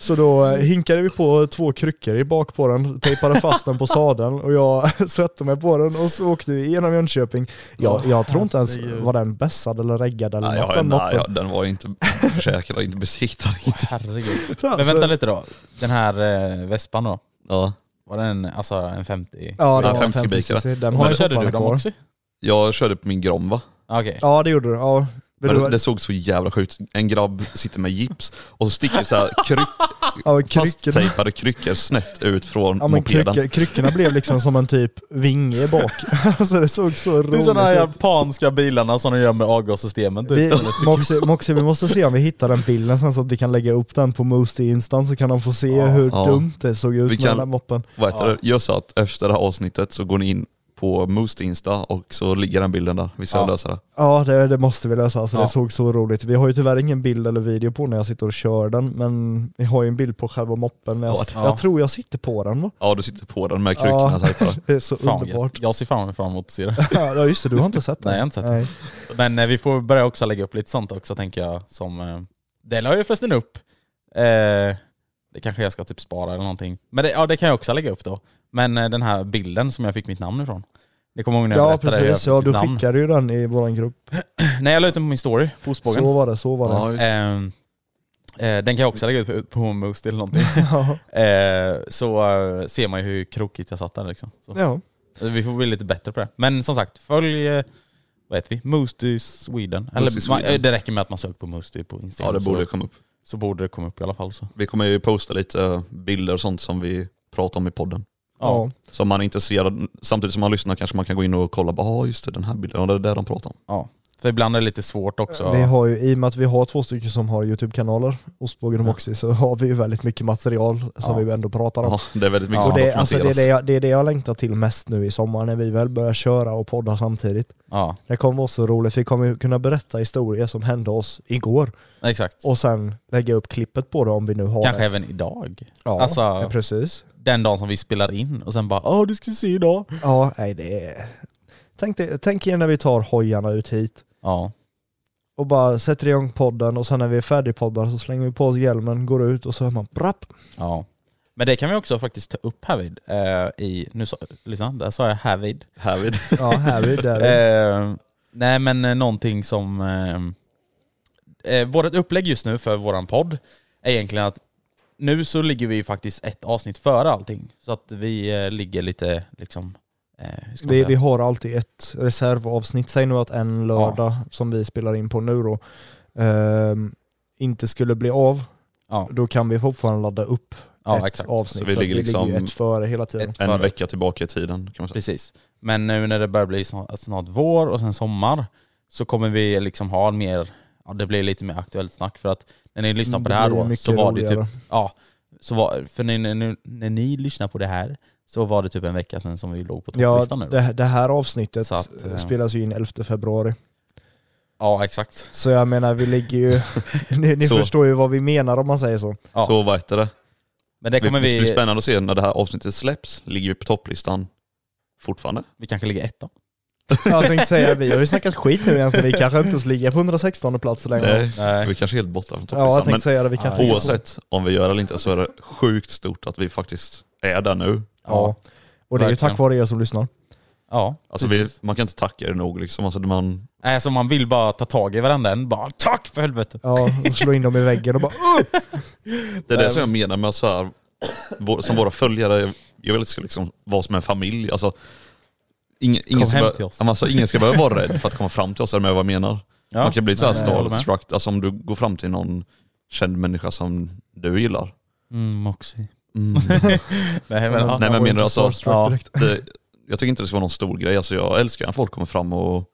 Så då eh, hinkade vi på två kryckor i bak på den, tejpade fast den på sadeln och jag satte mig på den och så åkte vi genom Jönköping. Jag, jag tror inte ens, herregud. var den bässad eller reggad eller Nej, något ja, den nej, moppen. ja, den var ju inte försäkrad, inte besiktad. Inte. Herregud. Så- Men vänta lite då. Den här eh, vespan då? Ja. Var den alltså en 50? Ja, det Ja, var 50 50 kubikare. cc. Den Men har jag körde du fortfarande dem kvar. också? Jag körde på min Grom va? Okej. Ja det gjorde du. Ja. Men det, det såg så jävla sjukt En grabb sitter med gips och så sticker så här kryck, ja, kryckorna, fasttejpade kryckor snett ut från ja, men mopeden. kryckor, kryckorna blev liksom som en typ vinge bak. alltså det såg så Det är roligt sådana här ut. japanska bilarna som de gör med avgassystemen typ. Vi, Moxie, Moxie, vi måste se om vi hittar den bilden sen så att vi kan lägga upp den på Moosty Instan så kan de få se Ja. hur Ja. dumt det såg ut Vi med kan- den där moppen. Vad heter det? Gör så att efter det här avsnittet så går ni in på Moost Insta och så ligger den bilden där. Vi ska Ja. lösa det. Ja det, det måste vi lösa, alltså, Ja. det såg så roligt. Vi har ju tyvärr ingen bild eller video på när jag sitter och kör den, men vi har ju en bild på själva moppen. Jag, Ja. jag tror jag sitter på den va? Ja du sitter på den med kryckorna Ja. Det är så Fan, underbart. jag, jag ser fram fram emot att se det. Ja just det, du har inte sett den? Nej, jag har inte sett den. Nej. Men eh, vi får börja också lägga upp lite sånt också tänker jag. Som, eh, det la jag förresten upp. Eh, det kanske jag ska typ spara eller någonting. Men det, ja, det kan jag också lägga upp då. Men eh, den här bilden som jag fick mitt namn ifrån. Det kommer ihåg när jag Ja berättade precis, ja mitt du namn. skickade ju den i våran grupp. Nej jag la ut den på min story på ostbågen. Så var det, så var det. Ja, just det. Ehm, eh, den kan jag också lägga ut på, på Moost eller någonting. Ja. Eh, så eh, ser man ju hur krokigt jag satt där liksom. Så. ja. Vi får bli lite bättre på det. Men som sagt, följ, eh, vad heter vi? Moosty Sweden. Eller Moosty man, Sweden. eh, det räcker med att man söker på Moosty på Instagram. Ja det borde så, komma upp. så borde det komma upp i alla fall. Så. Vi kommer ju posta lite bilder och sånt som vi pratar om i podden. Ja. Så om man är intresserad, samtidigt som man lyssnar kanske man kan gå in och kolla, ja ah, just det den här bilden, ja, det är det de pratar om. Ja. För ibland är det lite svårt också. Vi har ju, I och med att vi har två stycken som har YouTube-kanaler, Ostbågen och Ja. Moxie, så har vi ju väldigt mycket material som Ja. vi ändå pratar om. Ja, det är väldigt mycket Ja. Som det, alltså det, är det, jag, det är det jag längtar till mest nu i sommar när vi väl börjar köra och podda samtidigt. Ja, Det kommer vara så roligt, vi kommer kunna berätta historier som hände oss igår exakt. och sen lägga upp klippet på det om vi nu har Kanske ett. även idag. Ja, alltså- ja, precis. Den dagen som vi spelar in och sen bara åh du ska se idag. Ja, nej det är... Tänk, dig- tänk er när vi tar hojarna ut hit Ja. och bara sätter igång podden och sen när vi är färdigpoddar så slänger vi på oss hjälmen, går ut och så hör man brapp. Ja. Men det kan vi också faktiskt ta upp härvid. Eh, i, nu sa, lyssna, där sa jag härvid. Härvid. Ja, här vi där. Eh, nej men eh, någonting som... Eh, eh, vårt upplägg just nu för våran podd är egentligen att nu så ligger vi faktiskt ett avsnitt före allting. Så att vi eh, ligger lite liksom... Eh, Vi, vi har alltid ett reservavsnitt, säg nu att en lördag som vi spelar in på nu då, ehm, inte skulle bli av, ja, då kan vi fortfarande ladda upp ja ett exakt. avsnitt. Så vi att ligger liksom ju ett före hela tiden. Ett En före. vecka tillbaka i tiden kan man säga. Precis. Men nu när det börjar bli snart, snart vår och sen sommar så kommer vi liksom ha mer, ja det blir lite mer aktuellt snack för att när ni lyssnar på det här blir då mycket så var det roligare. typ, ja, så var, för när, när, när ni lyssnar på det här så var det typ en vecka sedan som vi låg på Ja, topplistan nu. det, det här avsnittet att, eh, spelas ju in 11 februari. Ja exakt. Så jag menar, vi ligger ju... ni ni förstår ju vad vi menar om man säger så. Ja. Så vad heter det? Men det kommer det blir vi, spännande att se när det här avsnittet släpps. Ligger vi på topplistan fortfarande? vi kanske ligger etta. Jag tänkte säga, vi har ju snackat skit nu egentligen, vi kanske inte ens ligger på 116 plats längre. Nej. Nej. Vi kanske är helt borta från Ja, jag topplistan. tänkte säga det, vi kanske ligger på- oavsett om vi gör det eller inte så är det sjukt stort att vi faktiskt är där nu. Ja. Och det är ju Verkligen. tack vare er som lyssnar. Ja, Alltså vi, man kan inte tacka er nog liksom. Alltså man, Nej, så man vill bara ta tag i varandra en, bara tack för helvete. Ja, och slå in dem i väggen och bara det är det som jag menar med så här, vår, som våra följare, jag vill att det ska liksom vara som en familj. Alltså, ingen, ingen, ska till oss. Alltså, ingen ska behöva vara rädd för att komma fram till oss, är med vad jag menar? Ja. Man kan bli så här Nej, jag håller med. starstruck, alltså om du går fram till någon känd människa som du gillar. Mm, Moxie. Mm. Nej men. Nej, men menar alltså- Ja. det, jag tycker inte det ska vara någon stor grej, alltså, jag älskar när folk kommer fram och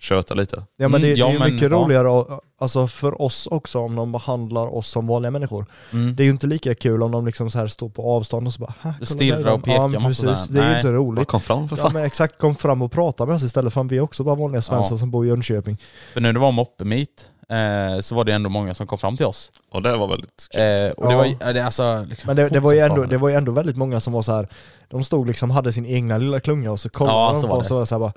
tjötar lite. Ja men det, Mm, ja, det är ju men, mycket ja. roligare alltså för oss också om de behandlar oss som vanliga människor. Mm. Det är ju inte lika kul om de liksom så här står på avstånd och så bara "Hä, kolla Stirrar där är de." och pekar ja, precis. Det är ju Nej. inte Ja, roligt. kom fram för Ja fan. men exakt, kom fram och prata med oss istället för att vi är också bara vanliga svenskar Ja. som bor i Jönköping. För när det var moppe-meet eh, så var det ändå många som kom fram till oss. Och det var väldigt kul. Eh, och det Ja. var ju- ja, det, alltså, liksom, Men det, det, var ju ändå, bra. det var ju ändå väldigt många som var så här. de stod liksom, hade sin egna lilla klunga och så kollade Ja, de så på var oss och var så här bara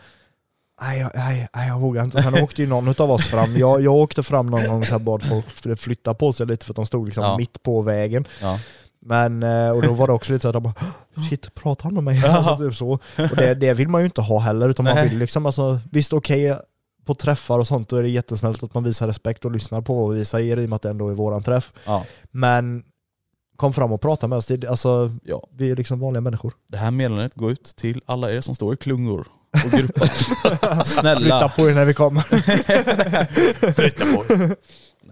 Nej, nej, nej jag vågar inte. Sen åkte ju någon av oss fram. Jag, jag åkte fram någon gång och bad folk flytta på sig lite för att de stod liksom Ja. mitt på vägen. Ja. Men, eh, och då var det också lite så att de bara Shit, pratar han med mig? Ja. Alltså, typ så. Och det, det vill man ju inte ha heller, utan man vill liksom, alltså, visst okej på träffar och sånt, då är det jättesnällt att man visar respekt och lyssnar på vad vi säger i och med att det ändå är våran träff. Ja. Men kom fram och prata med oss, det, alltså, Ja. vi är liksom vanliga människor. Det här meddelandet går ut till alla er som står i klungor och. Flytta Snälla, på er när vi kommer. flytta på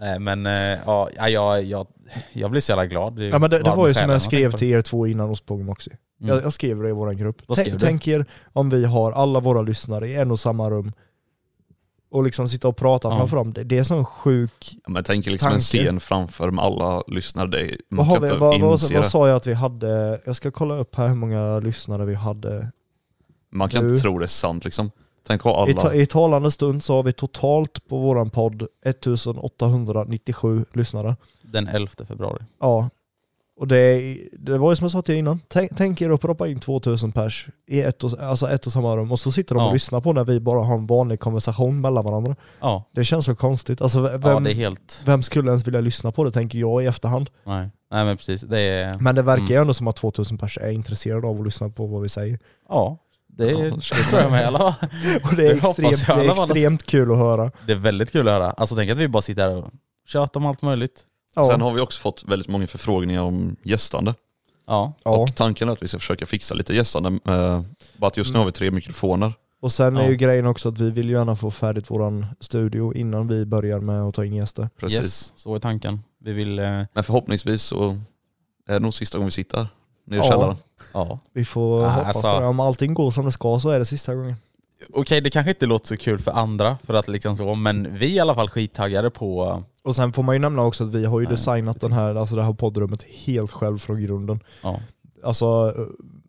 Nej men eh, ja, ja, jag, jag, jag blir så jävla glad. Ja, men det, det var ju som jag skrev på till er två innan hos Pogmoxy. det. Mm. Jag, jag skrev det i vår grupp. Vad Tänk, tänk er om vi har alla våra lyssnare i en och samma rum och liksom sitta och prata Ja. framför dem. Det, det är sån sjuk... Ja, men tänk er liksom en Tanke. scen framför med alla lyssnare. Det, är- Vad, man har vi, inte vad, vad, vad det. sa jag att vi hade? Jag ska kolla upp här hur många lyssnare vi hade. Man kan Du. inte tro det är sant liksom. Tänk ha I, alla... ta, I talande stund så har vi totalt på våran podd 1897 lyssnare. Den 11 februari. Ja. Och det, det var ju som jag sa till er innan, tänk, tänk er att proppa in 2000 pers i ett och, alltså ett och samma rum och så sitter de och Ja. lyssnar på när vi bara har en vanlig konversation mellan varandra. Ja, Det känns så konstigt. Alltså, vem, ja det är helt... vem skulle ens vilja lyssna på det tänker jag i efterhand. Nej, nej men precis. Det är... Men det verkar ju Mm. ändå som att 2000 pers är intresserade av att lyssna på vad vi säger. Ja, det, Ja, tror jag med i alla fall. Och det är extremt, det alla är fall. extremt kul att höra. Det är väldigt kul att höra. Alltså tänk att vi bara sitter här och tjatar om allt möjligt. Ja. Sen har vi också fått väldigt många förfrågningar om gästande. Ja. Och tanken är att vi ska försöka fixa lite gästande. Eh, bara att just nu har vi tre mikrofoner. Och sen är Ja. ju grejen också att vi vill ju gärna få färdigt våran studio innan vi börjar med att ta in gäster. Precis. yes, så är tanken. Vi vill... Eh, Men förhoppningsvis så är det nog sista gången vi sitter här nere i Ja. källaren. ja. Vi får Ah, hoppas alltså- på det. Om allting går som det ska så är det sista gången. Okej, det kanske inte låter så kul för andra, för att liksom så, men vi är i alla fall skittaggade på... Och sen får man ju nämna också att vi har ju Nej, designat den här, alltså det här poddrummet helt själv från grunden. Ja, Alltså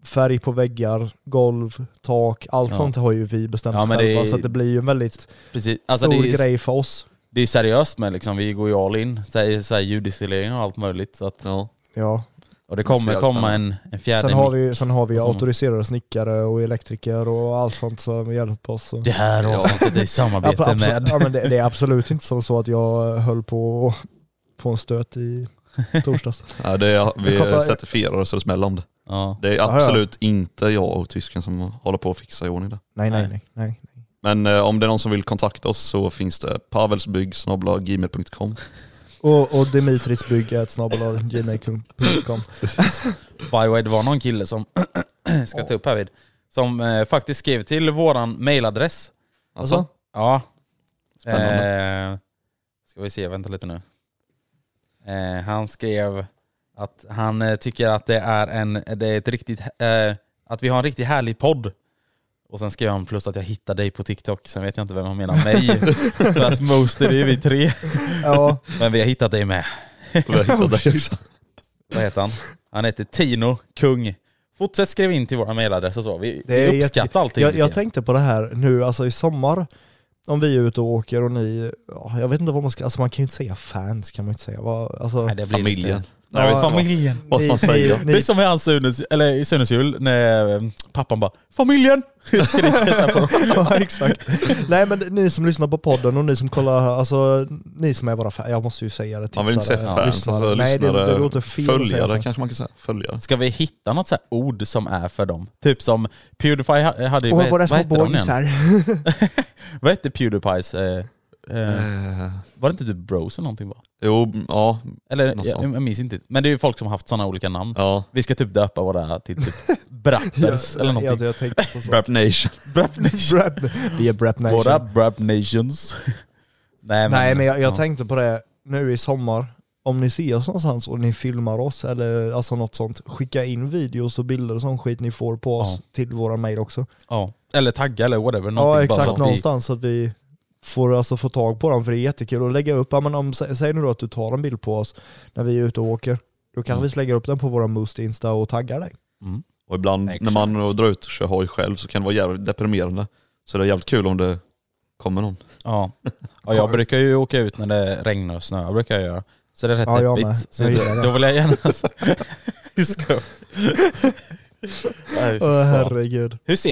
färg på väggar, golv, tak, allt Ja. sånt har ju vi bestämt Ja, själva är- så att det blir ju en väldigt precis. Alltså stor är, grej för oss. det är seriöst med liksom, vi går ju all in, så här, så här ljudisolering och allt möjligt. Så att, Ja. Ja. Och det kommer komma en, en fjärde Sen har vi, sen har vi auktoriserade snickare och elektriker och allt sånt som hjälper oss. Det här Ja. avsnittet är i Ja, samarbete med... ja, men det, det är absolut inte så, så att jag höll på att få en stöt i torsdags. Ja, det är, vi kopplar- certifierar så det smäller om det. Ja. Det är ja. absolut inte jag och tysken som håller på att fixa i ordning det. Nej, nej, Nej. nej. nej. Men eh, om det är någon som vill kontakta oss så finns det pavelsbygg.gmail.com Och, och dimitrisbygg.gmail.com By the way, det var någon kille som, ska ta upp här vid, som eh, faktiskt skrev till våran mailadress. Alltså? Ja. Spännande. Eh, ska vi se, vänta lite nu. Eh, han skrev att han eh, tycker att det är, en, det är ett riktigt, eh, att vi har en riktigt härlig podd. Och sen skrev han plus att jag hittade dig på TikTok, sen vet jag inte vem han menar mig. För att most är ju vi tre. Ja, Men vi har hittat dig med. Vi har hittat Oh, dig också. Vad heter han? Han heter Tino Kung. Fortsätt skriva in till våra mailadress och så. Vi, Det är vi uppskattar jätte- allting jag, jag tänkte på det här nu, alltså i sommar, om vi är ute och åker och ni, ja, jag vet inte vad man ska, alltså man kan ju inte säga fans kan man ju inte säga. Vad, alltså, Nej, det blir Familjen. Lite... Nej, Ja, Familjen. Vad man ni- Det är som i hans Sunes, eller i Sunes jul, när eh, pappan bara 'Familjen!' skriker ja, exakt. Nej men ni som lyssnar på podden och ni som kollar, alltså ni som är våra fans, jag måste ju säga det. Man vill inte säga tittare, fans, lyssnare. alltså Nej det, lyssnare, det låter fel följare kanske man kan säga. Följare. Ska vi hitta något så här ord som är för dem? Typ som Pewdiepie ha- hade ju, Och vad, våra små bågisar. Vad hette Pewdiepies? Eh, eh, var det inte typ Bros eller någonting bara? jo, ja. Eller Något jag, sånt. jag minns inte. Men det är ju folk som har haft sådana olika namn. ja. Vi ska typ döpa våra till typ Brappers eller någonting. Jag, jag tänkte på så. Rap Nation. Brap Nation. Brap, vi är Brap Nation. Våra Brap Nations. Nej men, Nej men jag, jag ja. tänkte på det nu i sommar, om ni ser oss någonstans och ni filmar oss eller alltså något sånt, skicka in videos och bilder och sån skit ni får på oss Ja. till våra mail också. Ja. Eller tagga eller whatever. Ja någonting bara exakt, så att vi- någonstans så att vi får alltså få tag på dem för det är jättekul att lägga upp, ja, men om, sä- säg nu då att du tar en bild på oss när vi är ute och åker, då kan Mm. vi lägga upp den på våra Moost Insta och tagga dig. Mm. Och ibland Exakt. när man drar ut och kör hoj själv så kan det vara jävligt deprimerande. Så det är jävligt kul om det kommer någon. Ja. ja, jag brukar ju åka ut när det regnar och snöar, brukar jag göra. Så det är rätt Ja, jag deppigt. Så Jag då, gillar det. då vill jag gärna... Nej, Åh fan. herregud. Hur ser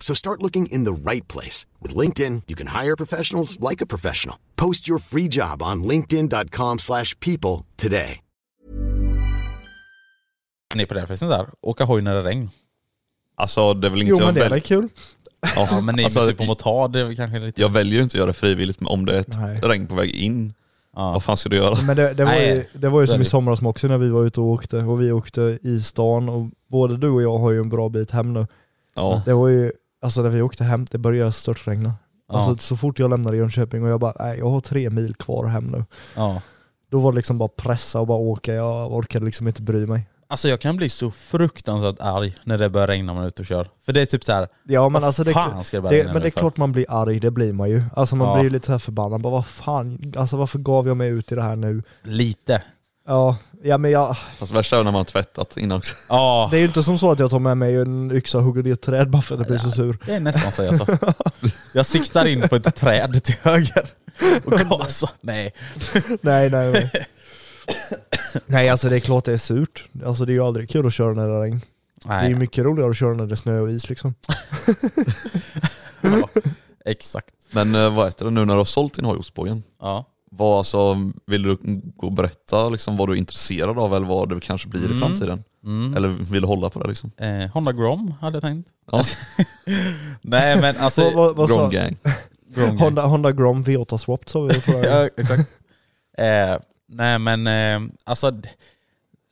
So start looking in the right place. With LinkedIn, you can hire professionals like a professional. Post your free job on linkedin.com slash people today. Ni på den festen där? Åka hoj när det regn. Alltså det är väl inget Jo jag men det är väl- kul? Ja men ni Alltså, alltså, på motard, det är kanske lite... Jag väljer ju inte att göra det frivilligt men om det är ett Nej. regn på väg in, Ja. vad fan ska du göra? Men det, det, var, ju, det var ju är som i somras också när vi var ute och åkte och vi åkte i stan och både du och jag har ju en bra bit hem nu. Ja. Det var ju, alltså när vi åkte hem, det började störtregna. Ja. Alltså så fort jag lämnade Jönköping och jag bara, nej jag har tre mil kvar hem nu. ja. Då var det liksom bara pressa och bara åka, jag orkade liksom inte bry mig. Alltså jag kan bli så fruktansvärt arg när det börjar regna när man är ute och kör. För det är typ så här. Ja men alltså det, fan ska det börja det, regna men det är för? klart man blir arg, det blir man ju. Alltså man Ja. blir ju lite så förbannad, bara vad fan, alltså varför gav jag mig ut i det här nu? Lite. Ja, ja men jag, Fast värsta är när man har tvättat innan också. Ja, det är ju inte som så att jag tar med mig en yxa och hugger ner ett träd bara för att jag blir så sur. det är nästan så jag sa. Jag siktar in på ett träd till höger och gasar. Nej. Nej nej nej. nej alltså det är klart det är surt. Alltså det är ju aldrig kul att köra när det är regn. Det är ju Nej. mycket roligare att köra när det är snö och is liksom. Ja, exakt. Men eh, vad heter det nu när du har sålt din hoj hos Bojen? Ja. Vad alltså, vill du gå och berätta liksom, vad du är intresserad av eller vad du kanske blir i Mm. framtiden? Mm. Eller vill du hålla på det liksom? Eh, Honda Grom hade jag tänkt. Ja. Nej men alltså... Vad- vad- Grom gang. Grom Honda, Honda Grom V8 Swap sa vi förra ja, exakt. Eh, nej men eh, alltså,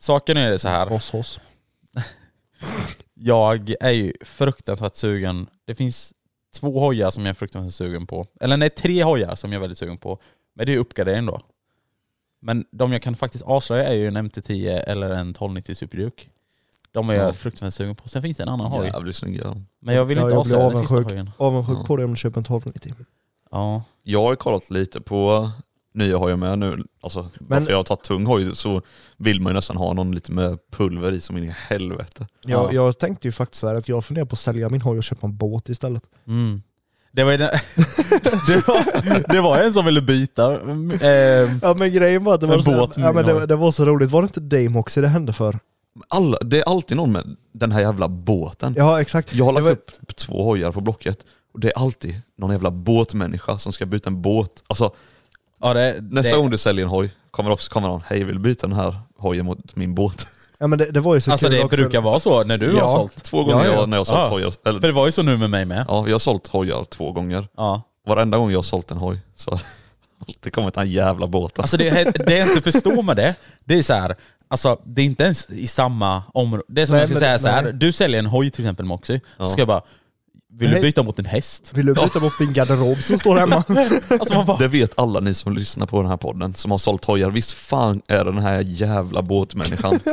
saken är det så här. Hos oss. Jag är ju fruktansvärt sugen. Det finns två hojar som jag är fruktansvärt sugen på. Eller nej, tre hojar som jag är väldigt sugen på. Men det är uppgradering då. Men de jag kan faktiskt avslöja är ju en MT-10 eller en 1290 Superduke. De är Ja. jag fruktansvärt sugen på. Sen finns det en annan hoj. Jävligt snygga. Men jag vill Ja, inte jag blir avslöja den sista avundsjuk. hojen. Avundsjuk Ja. på dig om du köper en 1290. Ja. Jag har ju kollat lite på nya hojar med nu. Alltså, varför jag har tagit tung hoj så vill man ju nästan ha någon lite med pulver i som in i helvete. Jag, Ja. jag tänkte ju faktiskt så här att jag funderar på att sälja min hoj och köpa en båt istället. Mm. Det var, den, det, var, det var en som ville byta. Eh, Ja men grejen var att det var, En så, båt ja, men det, det var så roligt, var det inte Moxie det hände för? Alla, det är alltid någon med den här jävla båten. Ja exakt. Jag har lagt var- upp två hojar på Blocket och det är alltid någon jävla båtmänniska som ska byta en båt. Alltså ja, det, nästa det, gång du säljer en hoj kommer också komma någon, hej vill du byta den här hojen mot min båt? Ja men det, det var ju så Alltså kul det också. brukar vara så när du Ja. har sålt. Två gånger Ja, ja. Jag, när jag har sålt Ja. hojar, För eller, det var ju så nu med mig med. ja jag har sålt hojar två gånger. Ja. Varenda gång jag har sålt en hoj så har det alltid kommit den jävla båten. Alltså det, det jag inte förstår med det, det är så här. Alltså det är inte ens i samma område. Det är som Nej, jag ska men- säga så här. nej. du säljer en hoj till exempel Moxie, Ja. så ska jag bara, vill Nej. du byta mot en häst? Vill du byta bort min garderob som står hemma? Alltså man bara, Det vet alla ni som lyssnar på den här podden som har sålt hojar. Visst fan är det den här jävla båtmänniskan.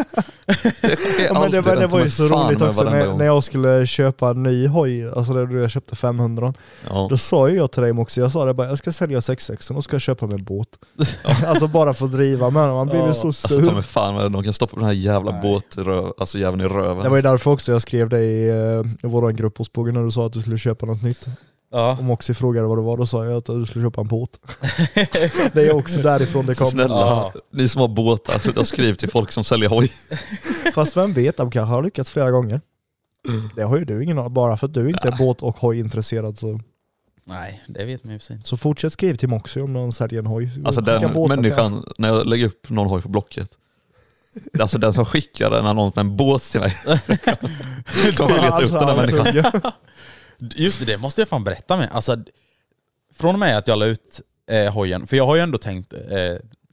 Det är Ja, men det, alltid var, det var ju så fan roligt med också varenda när, gång. när jag skulle köpa en ny hoj, alltså när jag köpte 500 Ja. Då sa ju jag till dig också, jag sa det bara, jag ska sälja 66 och ska jag köpa mig en båt. alltså bara för att driva med den, man blir ju så Alltså ta sur. mig fan med de kan stoppa den här jävla Nej. båtröv, alltså jäveln i röven. Det var ju därför också jag skrev dig i, eh, i vår grupp hos Pågen när du sa att du skulle köpa något nytt. ja. Om också frågade vad det var, då sa jag att du skulle köpa en båt. det är också därifrån det Så kom. snälla, Ja. ni som har båtar, sluta skriv till folk som säljer hoj. Fast vem vet, de kanske har lyckats flera gånger. Det har ju du ingen aning Bara för att du inte är båt och hojintresserad så, Nej, det vet man ju precis. så fortsätt skriv till Moxie om någon säljer en hoj. Alltså den människan, när jag lägger upp någon hoj på Blocket, alltså den som skickar en annons med en båt till mig, då vill jag leta upp Alltså, den här han människan. Just det, det måste jag fan berätta med. Alltså, från och med att jag la ut eh, hojen, för jag har ju ändå tänkt eh,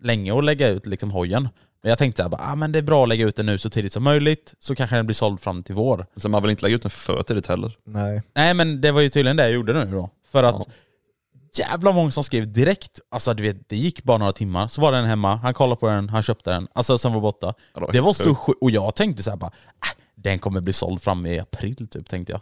länge att lägga ut liksom hojen. Men jag tänkte att ah, men det är bra att lägga ut den nu så tidigt som möjligt, så kanske den blir såld fram till vår. Så man vill inte lägga ut den för tidigt heller. Nej. Nej men det var ju tydligen det jag gjorde nu då. För att jävla många som skrev direkt, alltså du vet, det gick bara några timmar, så var den hemma, han kollade på den, han köpte den, alltså sen var borta. Ja, det var det var så sjukt. och jag tänkte så här bara, äh, den kommer bli såld fram i april typ, tänkte jag.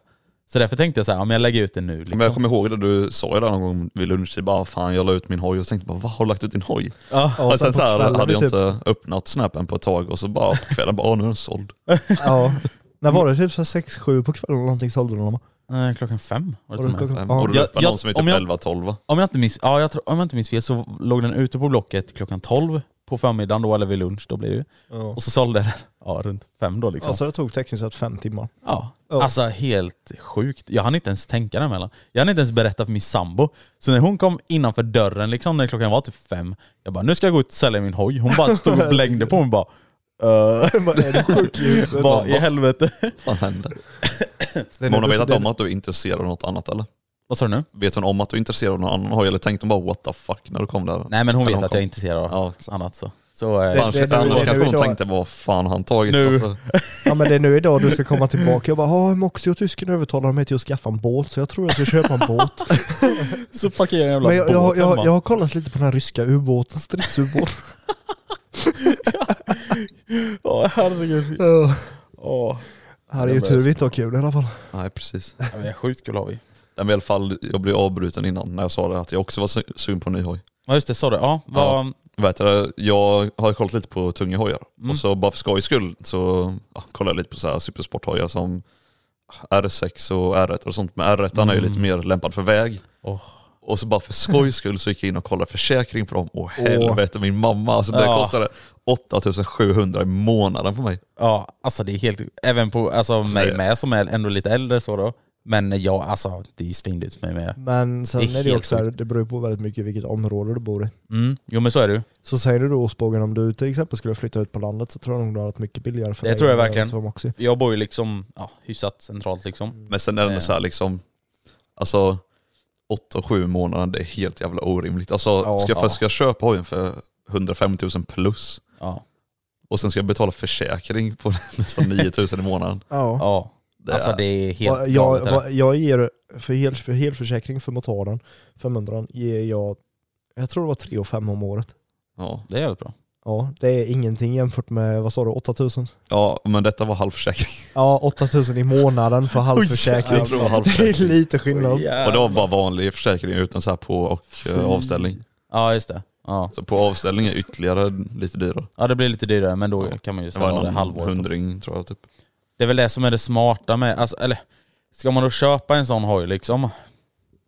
Så därför tänkte jag så här, ja, men jag lägger ut den nu liksom. Men jag kommer ihåg det du sa ju där någon gång vid lunchtid, bara fan jag la ut min hoj och tänkte bara vad har du lagt ut din hoj? Ja. Ja, och sen på så här hade jag typ- inte öppnat snappen på ett tag och så bara på kvällen bara nu är den såld. Ja. När var det? Typ 6-7 på kvällen eller någonting sålde de? Klockan fem var det Var till och med. klockan- Och Ja. du Jag- öppnade jag- någon som är om typ jag- 11-12 va? Om jag inte minns, ja, jag om jag inte minns fel så låg den ute på Blocket klockan 12 på förmiddagen då, eller vid lunch då blir det ju. Ja. Och så sålde den ja, runt fem då liksom. Alltså det tog tekniskt sett fem timmar. Ja, Ja. alltså helt sjukt. Jag hann inte ens tänka däremellan. Jag hann inte ens berätta för min sambo. Så när hon kom innanför dörren liksom, när klockan var typ fem, jag bara nu ska jag gå ut och sälja min hoj. Hon bara stod och blängde på mig och bara uh, huvudet? Vad i helvete? Vad hände? Men hon har vetat om att du är intresserad av något annat eller? Vad sa du nu? Vet hon om att du är intresserad av någon annan hoj eller tänkte hon bara what the fuck när du kom där? Nej men hon vet att kom. jag är intresserad av Ja, exakt. annat så. Så eh, Det- Annars, det- det- annars det- kanske hon tänkte vad fan har han tagit Nu. Ja men det är nu idag du ska komma tillbaka. Jag bara, ja Moxie och tysken övertalade mig till att skaffa en båt så jag tror jag ska köpa en båt. så parkerar jag en jävla Men jag, jag, båt jag, hemma. jag har kollat lite på den här ryska ubåten, stridsubåt. Åh herregud. Ja. Åh. Här är ju tur vi inte har kul i alla fall. Nej precis. Ja, men sjukt kul har vi. Men I alla fall, jag blev avbruten innan när jag sa det att jag också var su- sugen på en ny hoj. Ja just det, sa du. Ja, vad, Vet du, jag har kollat lite på tunga hojar Mm. och så bara för skojs skull så ja, kollade jag lite på så här supersporthojar som R6 och R1 och sånt. Men R1 är ju lite mer lämpad för väg. Mm. Åh. Och så bara för skojs skull så gick jag in och kollade försäkring på dem. Åh helvete min mamma, alltså det Ja. kostade 8700 i månaden på mig. Ja, alltså det är helt... Även på alltså, mig det- med som är ändå lite äldre så då. Men ja, alltså det är svindyrt för mig med. Men sen Det är är det också här, det beror ju på väldigt mycket vilket område du bor i. Mm. Jo men så är det ju. Så säger du då Osbogen, om du till exempel skulle flytta ut på landet så tror jag nog du har varit mycket billigare för Det dig tror jag verkligen. Jag bor ju liksom ja, hyfsat centralt liksom. Men sen är det Eh. så här liksom, alltså 8-7 månader det är helt jävla orimligt. Alltså Ja. ska jag Ja. först ska jag köpa hojen för 105 000 plus Ja. och sen ska jag betala försäkring på nästan 9 000 i månaden. Ja. ja. Det Alltså är- det är helt Vad- galet. jag, vad- jag ger, för, hel, för helförsäkring för motorn, 500 ger jag, jag tror det var 3 och 5 om året. Ja. Det är jävligt bra. Ja, det är ingenting jämfört med, vad sa du, 8000? ja, men detta var halvförsäkring. Ja, 8000 i månaden för halvförsäkring. Jag tror det var Det halvförsäkring. är lite skillnad. Och det var bara vanlig försäkring utan så här på och eh, avställning. Ja just det. Ja. Så på avställning är ytterligare lite dyrare. ja det blir lite dyrare men då Ja. kan man ju Det var det någon halvåret. hundring tror jag typ. Det är väl det som är det smarta med, alltså, eller ska man då köpa en sån hoj liksom?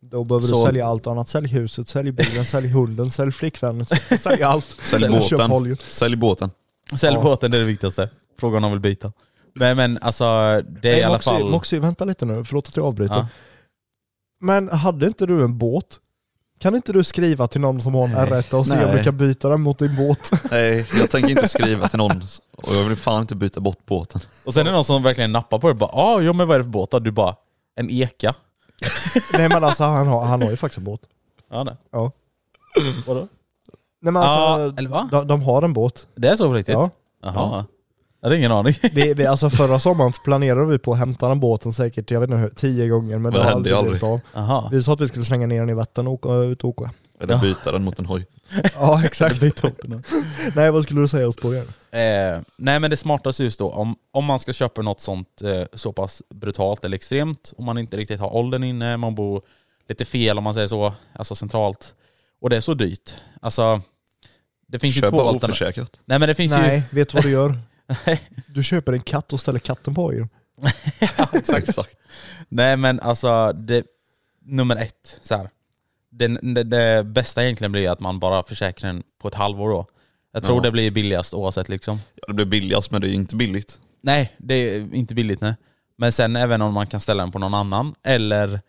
Då behöver Så- du sälja allt annat. Sälj huset, sälj bilen, sälj hunden, sälj flickvännen, sälj allt. Sälj Köp båten. Sälj båten. Sälj Ja. båten, det är det viktigaste. Frågan om vill byta. Nej men alltså, det är Nej, i alla Moxie, fall... Moxie, vänta lite nu, förlåt att jag avbryter. Ja. Men hade inte du en båt? Kan inte du skriva till någon som har en R1 och se om Nej. du kan byta den mot din båt? Nej, jag tänker inte skriva till någon och jag vill fan inte byta bort båten. Och sen är det någon som verkligen nappar på det bara ah, ja men vad är det för båt? Du bara, en eka? Nej men alltså han har, han har ju faktiskt en båt. Ja det. Ja. Vadå? Nej men alltså, Ja, eller va? de, de har en båt. Det är så på riktigt? Ja. Jaha. Jag hade ingen aning. Vi, vi, alltså förra sommaren planerade vi på att hämta den båten säkert, jag vet inte hur, tio gånger men, det det har hände ju aldrig blivit av. Jaha. Vi sa att vi skulle slänga ner den i vatten och åka ut och åka. Eller Ja. byta den mot en hoj. Ja exakt. Nej vad skulle du säga oss på? Eh, nej men det smartaste just då, om, om man ska köpa något sånt eh, så pass brutalt eller extremt, om man inte riktigt har åldern inne, man bor lite fel om man säger så, alltså centralt, och det är så dyrt. Alltså, det finns ju Köp två bara alternativ. oförsäkrat. Nej men det finns Nej, vet du vad du gör? Nej. Du köper en katt och ställer katten på hojen. Exakt. Nej men alltså, det, nummer ett, så här. Det, det, det bästa egentligen blir att man bara försäkrar den på ett halvår då. Jag tror Ja. det blir billigast oavsett liksom. Ja, det blir billigast men det är inte billigt. Nej, det är inte billigt nej. Men sen även om man kan ställa den på någon annan, eller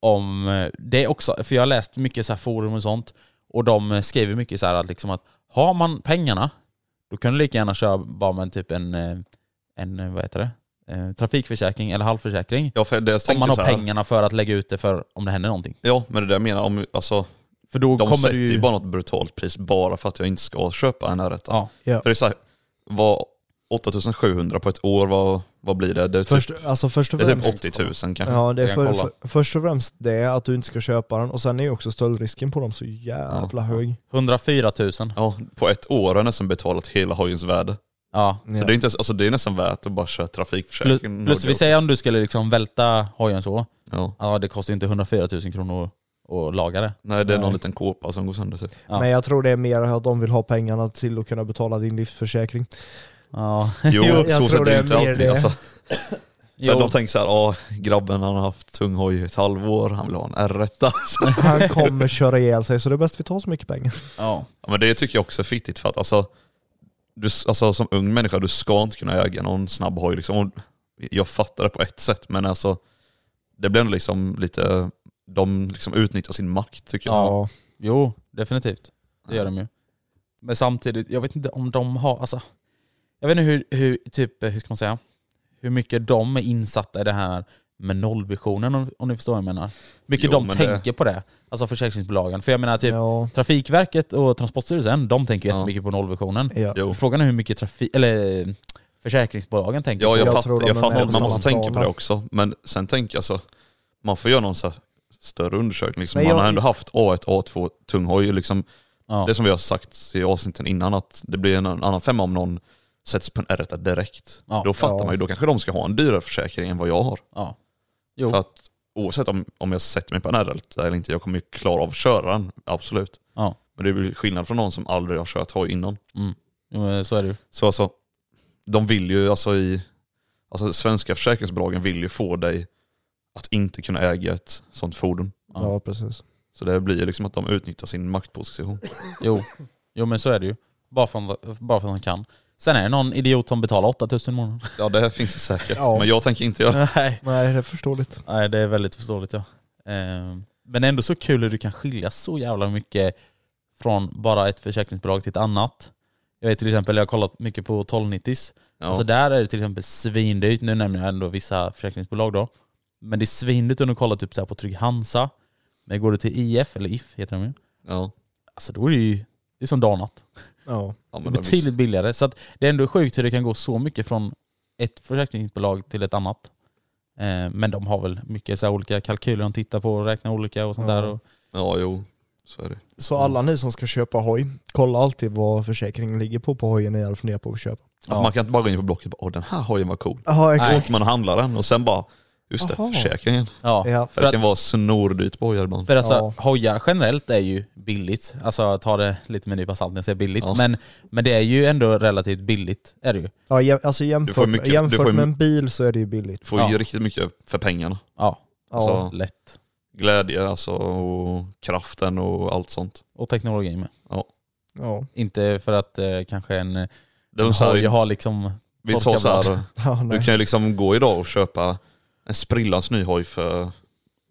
om... eh, Det är också, för jag har läst mycket så forum och sånt, och de skriver mycket så här att, liksom att har man pengarna, då kan du lika gärna köra bara med typ en, eh, en eh, vad heter det? Eh, trafikförsäkring eller halvförsäkring. Ja, för det jag Om man har pengarna för att lägga ut det för om det händer någonting. Ja, men det där jag menar om, alltså, För då de kommer sätter du ju ju... bara något brutalt pris bara för att jag inte ska köpa en R1. Ja. Ja. För det är så här, vad 8700 på ett år, vad, vad blir det? Det är typ, Först, alltså först och det är typ främst, 80 000 kanske. ja, det är för, för, först och främst det att du inte ska köpa den och sen är ju också stöldrisken på dem så jävla hög. 104 000. Ja, på ett år har jag nästan betalat hela hojens värde. Ja. Så det, är inte, alltså, det är nästan värt att bara köra Plus, trafikförsäkring. plus vi säger om du skulle liksom välta hojen så, Ja. ja det kostar inte 104 000 kronor att laga det. Nej, det är någon Nej. liten kåpa som går sönder typ. Ja. Men jag tror det är mer att de vill ha pengarna till att kunna betala din livsförsäkring. Ja. Jo, jag så tror sett det inte mer alltid. det. Alltså. Jo. De tänker såhär, ja grabben han har haft tung hoj i ett halvår, han vill ha en R1. Alltså. Han kommer köra ihjäl sig så det är bäst vi tar så mycket pengar. Ja. Ja, men det tycker jag också är fittigt för att alltså, du, alltså som ung människa, du ska inte kunna äga någon snabb hoj. Liksom. Jag fattar det på ett sätt, men alltså det blir ändå liksom lite, de liksom utnyttjar sin makt tycker jag. Ja. Jo, definitivt. Det gör de ju. Men samtidigt, jag vet inte om de har, alltså, jag vet inte hur, hur, typ, hur ska man säga, hur mycket de är insatta i det här med nollvisionen om, om ni förstår vad jag menar. Mycket Jo, de men det- tänker på det, alltså försäkringsbolagen. För jag menar typ, Ja, Trafikverket och Transportstyrelsen, de tänker Ja. jättemycket på nollvisionen. ja. Jo. Frågan är hur mycket trafik, eller försäkringsbolagen tänker Ja, på. jag, Jag fatt, jag fattar att man måste tänka på det också. Men sen tänker jag så, man får göra någon så här större undersökning. Liksom. Men Man jag- har ändå haft A1, A2, tung hoj. Liksom, Ja. Det som vi har sagt i avsnitten innan, att det blir en annan femma om någon sätts på en R1 direkt. Ja. Då fattar Ja. man ju, då kanske de ska ha en dyrare försäkring än vad jag har. Ja. Jo. För att oavsett om, om jag sätter mig på en R1 eller inte, jag kommer ju klara av att köra den, absolut. Ja. Men det blir skillnad från någon som aldrig har kört hoj innan. Mm. Jo, men så är det ju. Så alltså, de vill ju alltså i, alltså svenska försäkringsbolagen vill ju få dig att inte kunna äga ett sånt fordon. Ja. ja, precis. Så det blir ju liksom att de utnyttjar sin maktposition. Jo. jo, men så är det ju. Bara för, att- bara för att de kan. Sen är det någon idiot som betalar 8000 i månaden. Ja det finns det säkert, Ja. men jag tänker inte göra det. Nej. Nej, det är förståeligt. Nej, det är väldigt förståeligt ja. Ehm, Men ändå så kul hur du kan skilja så jävla mycket från bara ett försäkringsbolag till ett annat. Jag vet till exempel, jag har kollat mycket på 1290 Ja. Alltså där är det till exempel svindyrt, nu nämner jag ändå vissa försäkringsbolag då. Men det är svindyrt om du kollar typ så här på Trygg Hansa. Men går du till IF, eller IF heter de ju. ja. Alltså då är det ju, det är som dag och natt. Ja. Ja, men betydligt billigare. Så att det är ändå sjukt hur det kan gå så mycket från ett försäkringsbolag till ett annat. Eh, Men de har väl mycket så här olika kalkyler de tittar på och räknar olika och sånt Ja. där. Och, ja jo, så är det. Så alla ni som ska köpa hoj, kolla alltid vad försäkringen ligger på på hojen ni funderar på att köpa. Att man kan inte bara gå in på Blocket och bara åh den här hojen var cool. Ja Så exakt. åker man och handlar den och sen bara, just det, Aha. försäkringen. ja. Ja. För det att, kan vara snordyrt på hojar ibland. för alltså, Ja. hojar generellt är ju billigt. Alltså ta det lite med en nypa salt när jag säger billigt. Ja. Men, men det är ju ändå relativt billigt. Är det ju. Ja, jäm, alltså jämfört, mycket- jämfört ju- med en bil så är det ju billigt. Du får Ja. ju riktigt mycket för pengarna. Ja, Ja. Alltså, lätt. glädje alltså, och kraften och allt sånt. Och teknologi med. ja. Inte för att eh, kanske en, Det en hoj har liksom... vi sa så här, ja du kan ju liksom gå idag och köpa en sprillans ny hoj för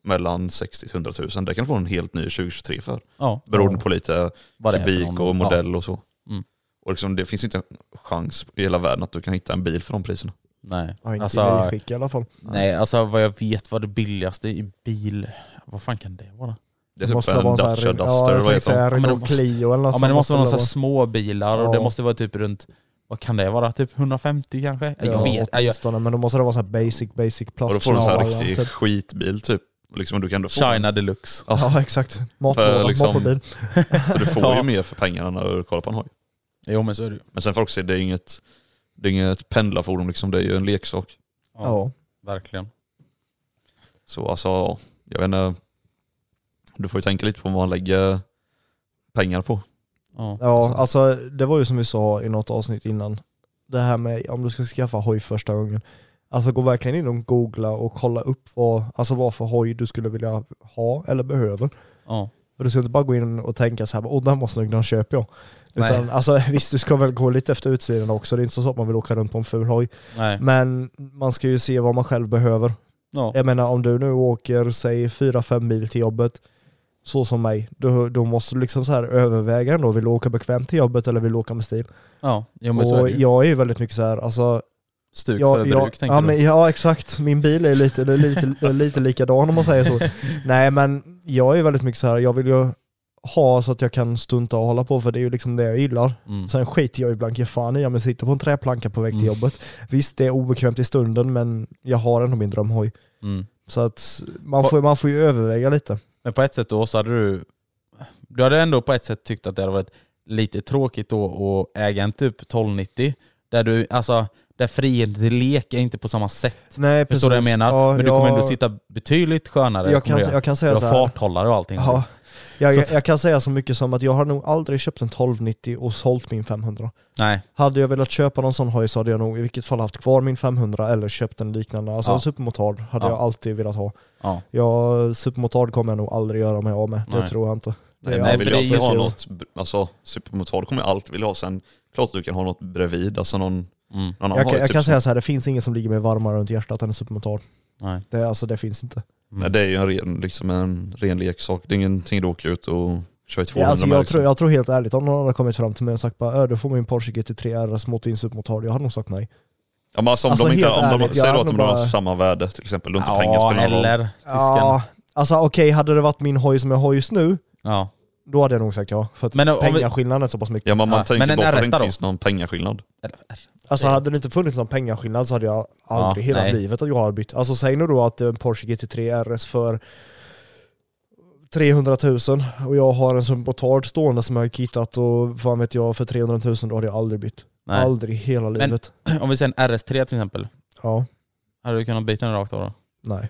mellan 60 000 100 000. Det kan du få en helt ny 2023 för. Ja, Beroende på lite vad kubik någon- och modell och så. Mm. Och liksom, det finns inte en chans i hela världen att du kan hitta en bil för de priserna. Nej. Ja, inte alltså, i nöjskick i alla fall. nej, alltså vad jag vet var det billigaste i bil, vad fan kan det vara? Det är typ måste en vara Dacia ja, Duster, jag vad heter de? en men det måste- Clio eller något Ja men det måste vara det små bilar och Ja. det måste vara typ runt, vad kan det vara? Typ 150 kanske? vara. jag vet, ja, jag, åtminstone, men då måste det vara så här basic, basic plast. Och då får du en sån här Ja, riktig typ. skitbil typ. Liksom, du kan ändå få China deluxe. Ja exakt. Matlåda, För liksom-. Så du får Ja. ju mer för pengarna när du kollar på en hoj. Jo men så är det ju. Men sen får också se, det är inget, det är inget pendlarfordon liksom, det är ju en leksak. Ja, Ja. Verkligen. Så alltså, jag vet inte. Du får ju tänka lite på vad man lägger pengar på. Ja. Ja, alltså det var ju som vi sa i något avsnitt innan. Det här med om du ska skaffa hoj första gången. Alltså gå verkligen in och googla och kolla upp vad, alltså vad för hoj du skulle vilja ha eller behöver. Ja. För du ska inte bara gå in och tänka så här, åh den var snygg, den köper jag. Nej. Utan alltså visst, du ska väl gå lite efter utsidan också. Det är inte så att man vill åka runt på en ful hoj. Nej. Men man ska ju se vad man själv behöver. Ja. Jag menar om du nu åker, säg 4-5 mil till jobbet, så som mig, då, då måste du liksom så här överväga ändå, vill du åka bekvämt till jobbet eller vill du åka med stil? Ja, jo, men så är och det ju. jag är ju väldigt mycket så här, alltså, Stuk jag, för bruk tänker ja, du? men, ja exakt, min bil är lite, lite, lite likadan om man säger så. Nej men jag är väldigt mycket så här, jag vill ju ha så att jag kan stunta och hålla på för det är ju liksom det jag gillar. Mm. Sen skiter jag ibland ge fan i om jag sitter på en träplanka på väg till Mm. jobbet. Visst det är obekvämt i stunden men jag har ändå min drömhoj. Mm. Så att man får, man får ju överväga lite. Men på ett sätt då så hade du... Du hade ändå på ett sätt tyckt att det hade varit lite tråkigt då att äga en typ 1290. Där du, alltså, där friheten till lek är inte på samma sätt. Nej, Förstår du vad jag menar? Ja, men du kommer jag- ändå sitta betydligt skönare. Jag kan, jag kan säga du har farthållare och allting. Ja, jag, jag, jag kan säga så mycket som att jag har nog aldrig köpt en 1290 och sålt min 500. Nej. Hade jag velat köpa någon sån hoj så hade jag nog i vilket fall haft kvar min 500 eller köpt en liknande. Alltså Ja. en supermotard hade Ja. jag alltid velat ha. Ja. Ja, supermotard kommer jag nog aldrig göra mig av med. Det Nej. tror jag inte. Nej, Nej, vill alltid ha något, alltså supermotard kommer jag alltid vilja ha. Sen klart att du kan ha något bredvid, alltså någon, Mm. Jag, har kan, ju jag typ kan säga så här, det finns ingen som ligger mig varmare runt hjärtat än en supermotard. Nej. Det, alltså, det finns inte. Nej, det är ju en ren, liksom en ren leksak. Det är ingenting du åker ut och kör i 200 Ja, alltså, med. jag, liksom. tror, jag tror helt ärligt, om någon hade kommit fram till mig och sagt bara "Ö, du får min Porsche GT3 RS mot din supermotard, jag hade nog sagt nej. Ja, men alltså, om Alltså, de inte, helt om de, ärligt, jag då att hade de har bara- samma värde till exempel, inte Ja, pengar spelar någon roll. eller tysken. Ja, alltså okej, hade det varit min hoj som jag har just nu, Ja. då hade jag nog sagt ja. För att Men om vi- pengaskillnaden är så pass mycket. Ja men man Ja, tänker men en bort att det R1 inte då? finns någon pengaskillnad. Alltså hade det inte funnits någon pengaskillnad så hade jag aldrig Ja, hela nej. livet att jag har bytt. Alltså säg nu då att en Porsche GT3 RS för 300 000 och jag har en Sumpotard stående som jag har kittat och vad vet jag för 300 000 då hade jag aldrig bytt. Nej. Aldrig hela Men- livet. Om vi säger en RS3 till exempel. Ja, Hade du kunnat byta den rakt av då? nej.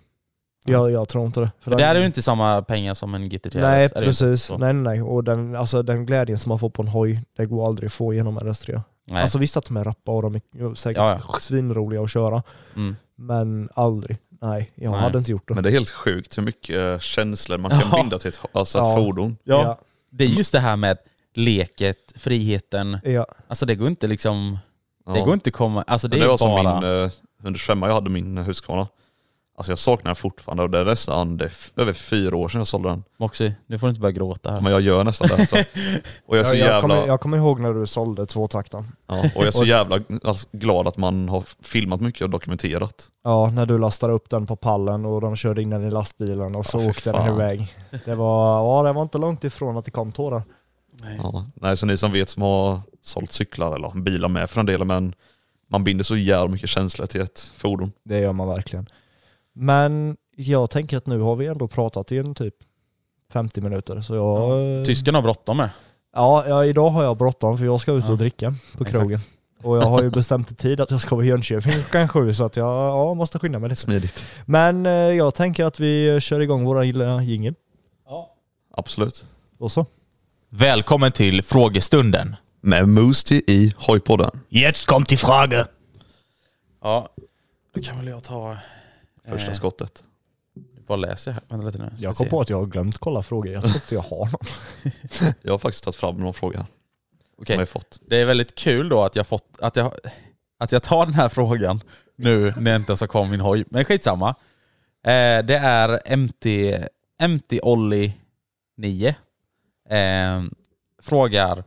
Jag, jag tror inte det. För där är ju inte samma pengar som en GT3 Nej det precis, nej nej. Och den, alltså, den glädjen som man får på en hoj, det går aldrig att få genom RS3. Nej. Alltså visst att de är rappa och de är säkert Ja, svinroliga att köra, mm. men aldrig. Nej, jag Nej. hade inte gjort det. Men det är helt sjukt hur mycket eh, känslor man kan Ja. binda till ett, alltså ett Ja. fordon. ja. Det är just det här med leket, friheten. ja. Alltså det går inte liksom... Det Ja. går inte komma... Alltså det Men det var är som bara... min eh, 125 jag hade min Husqvarna. Alltså jag saknar den fortfarande och det är nästan det är över fyra år sedan jag sålde den. Moxie, nu får du inte börja gråta här. Men jag gör nästan det. Så. Och jag är så jag, jag, jävla, kommer, jag kommer ihåg när du sålde tvåtakten. ja, och jag är så jävla alltså, glad att man har filmat mycket och dokumenterat. Ja, när du lastade upp den på pallen och de körde in den i lastbilen och så Ja, åkte den iväg. Det var, ja, det var inte långt ifrån att det kom tårar. Nej. Ja. Nej, så ni som vet som har sålt cyklar eller bilar med för den delen, men man binder så jävla mycket känslor till ett fordon. Det gör man verkligen. Men jag tänker att nu har vi ändå pratat i en typ 50 minuter. Så jag, eh, Tysken har bråttom med. ja, ja, idag har jag bråttom för jag ska ut och Ja, dricka på exakt. krogen. Och jag har ju bestämt i tid att jag ska vara i Jönköping klockan sju så att jag ja, måste skynda mig lite. Smidigt. Men eh, jag tänker att vi kör igång våra lilla jingel. Absolut. Och så. Välkommen till frågestunden. Med Moosty i Hojpodden. Jetzt kommt die Frage. Ja, då kan väl jag ta... Första Eh. skottet. Bara läser jag här. Vänta lite nu. Ska Jag kom se. på att jag har glömt kolla frågor. Jag tror inte jag har någon. Jag har faktiskt tagit fram någon fråga Okej. som jag har fått. Det är väldigt kul då att jag, fått, att jag, att jag tar den här frågan nu när jag inte ens har kommit min hoj. Men skitsamma. Eh, det är MT, MT Olli 9. Eh, frågar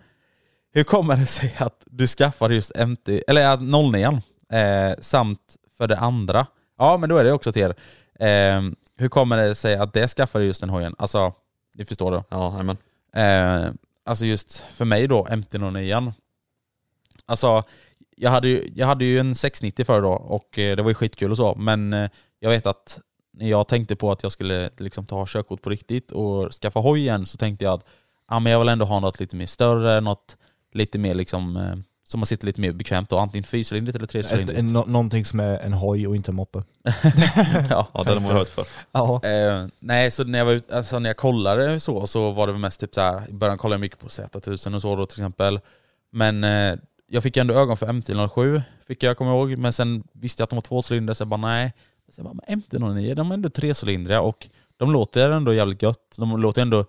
Hur kommer det sig att du skaffade just MT, eller att 09 eh, samt för det andra, ja men då är det också till er. Eh, hur kommer det sig att det skaffade just den hojen? Alltså, ni förstår då. Ja, men. Eh, alltså just för mig då, MT-09. Alltså, jag hade, ju, jag hade ju en 690 förr då och eh, det var ju skitkul och så, men eh, jag vet att när jag tänkte på att jag skulle liksom ta körkort på riktigt och skaffa hoj igen så tänkte jag att ah, men jag vill ändå ha något lite mer större, något lite mer liksom eh, som man sitter lite mer bekvämt och antingen fyrcylindrigt eller Ett, trecylindrigt. en, någonting som är en hoj och inte en moppe. ja. Ja, den har man hört för. Ja. Eh, nej, så när jag, var, ut- alltså när jag kollade så, så var det väl mest typ så här. i början kollade jag mycket på Z1000 och så då till exempel. Men eh, jag fick ändå ögon för MT-07, fick jag komma ihåg. Men sen visste jag att de var tvåcylindriga, så jag bara nej. Jag bara, men MT-09, de är ändå trecylindriga och de låter ändå jävligt gött. De låter ändå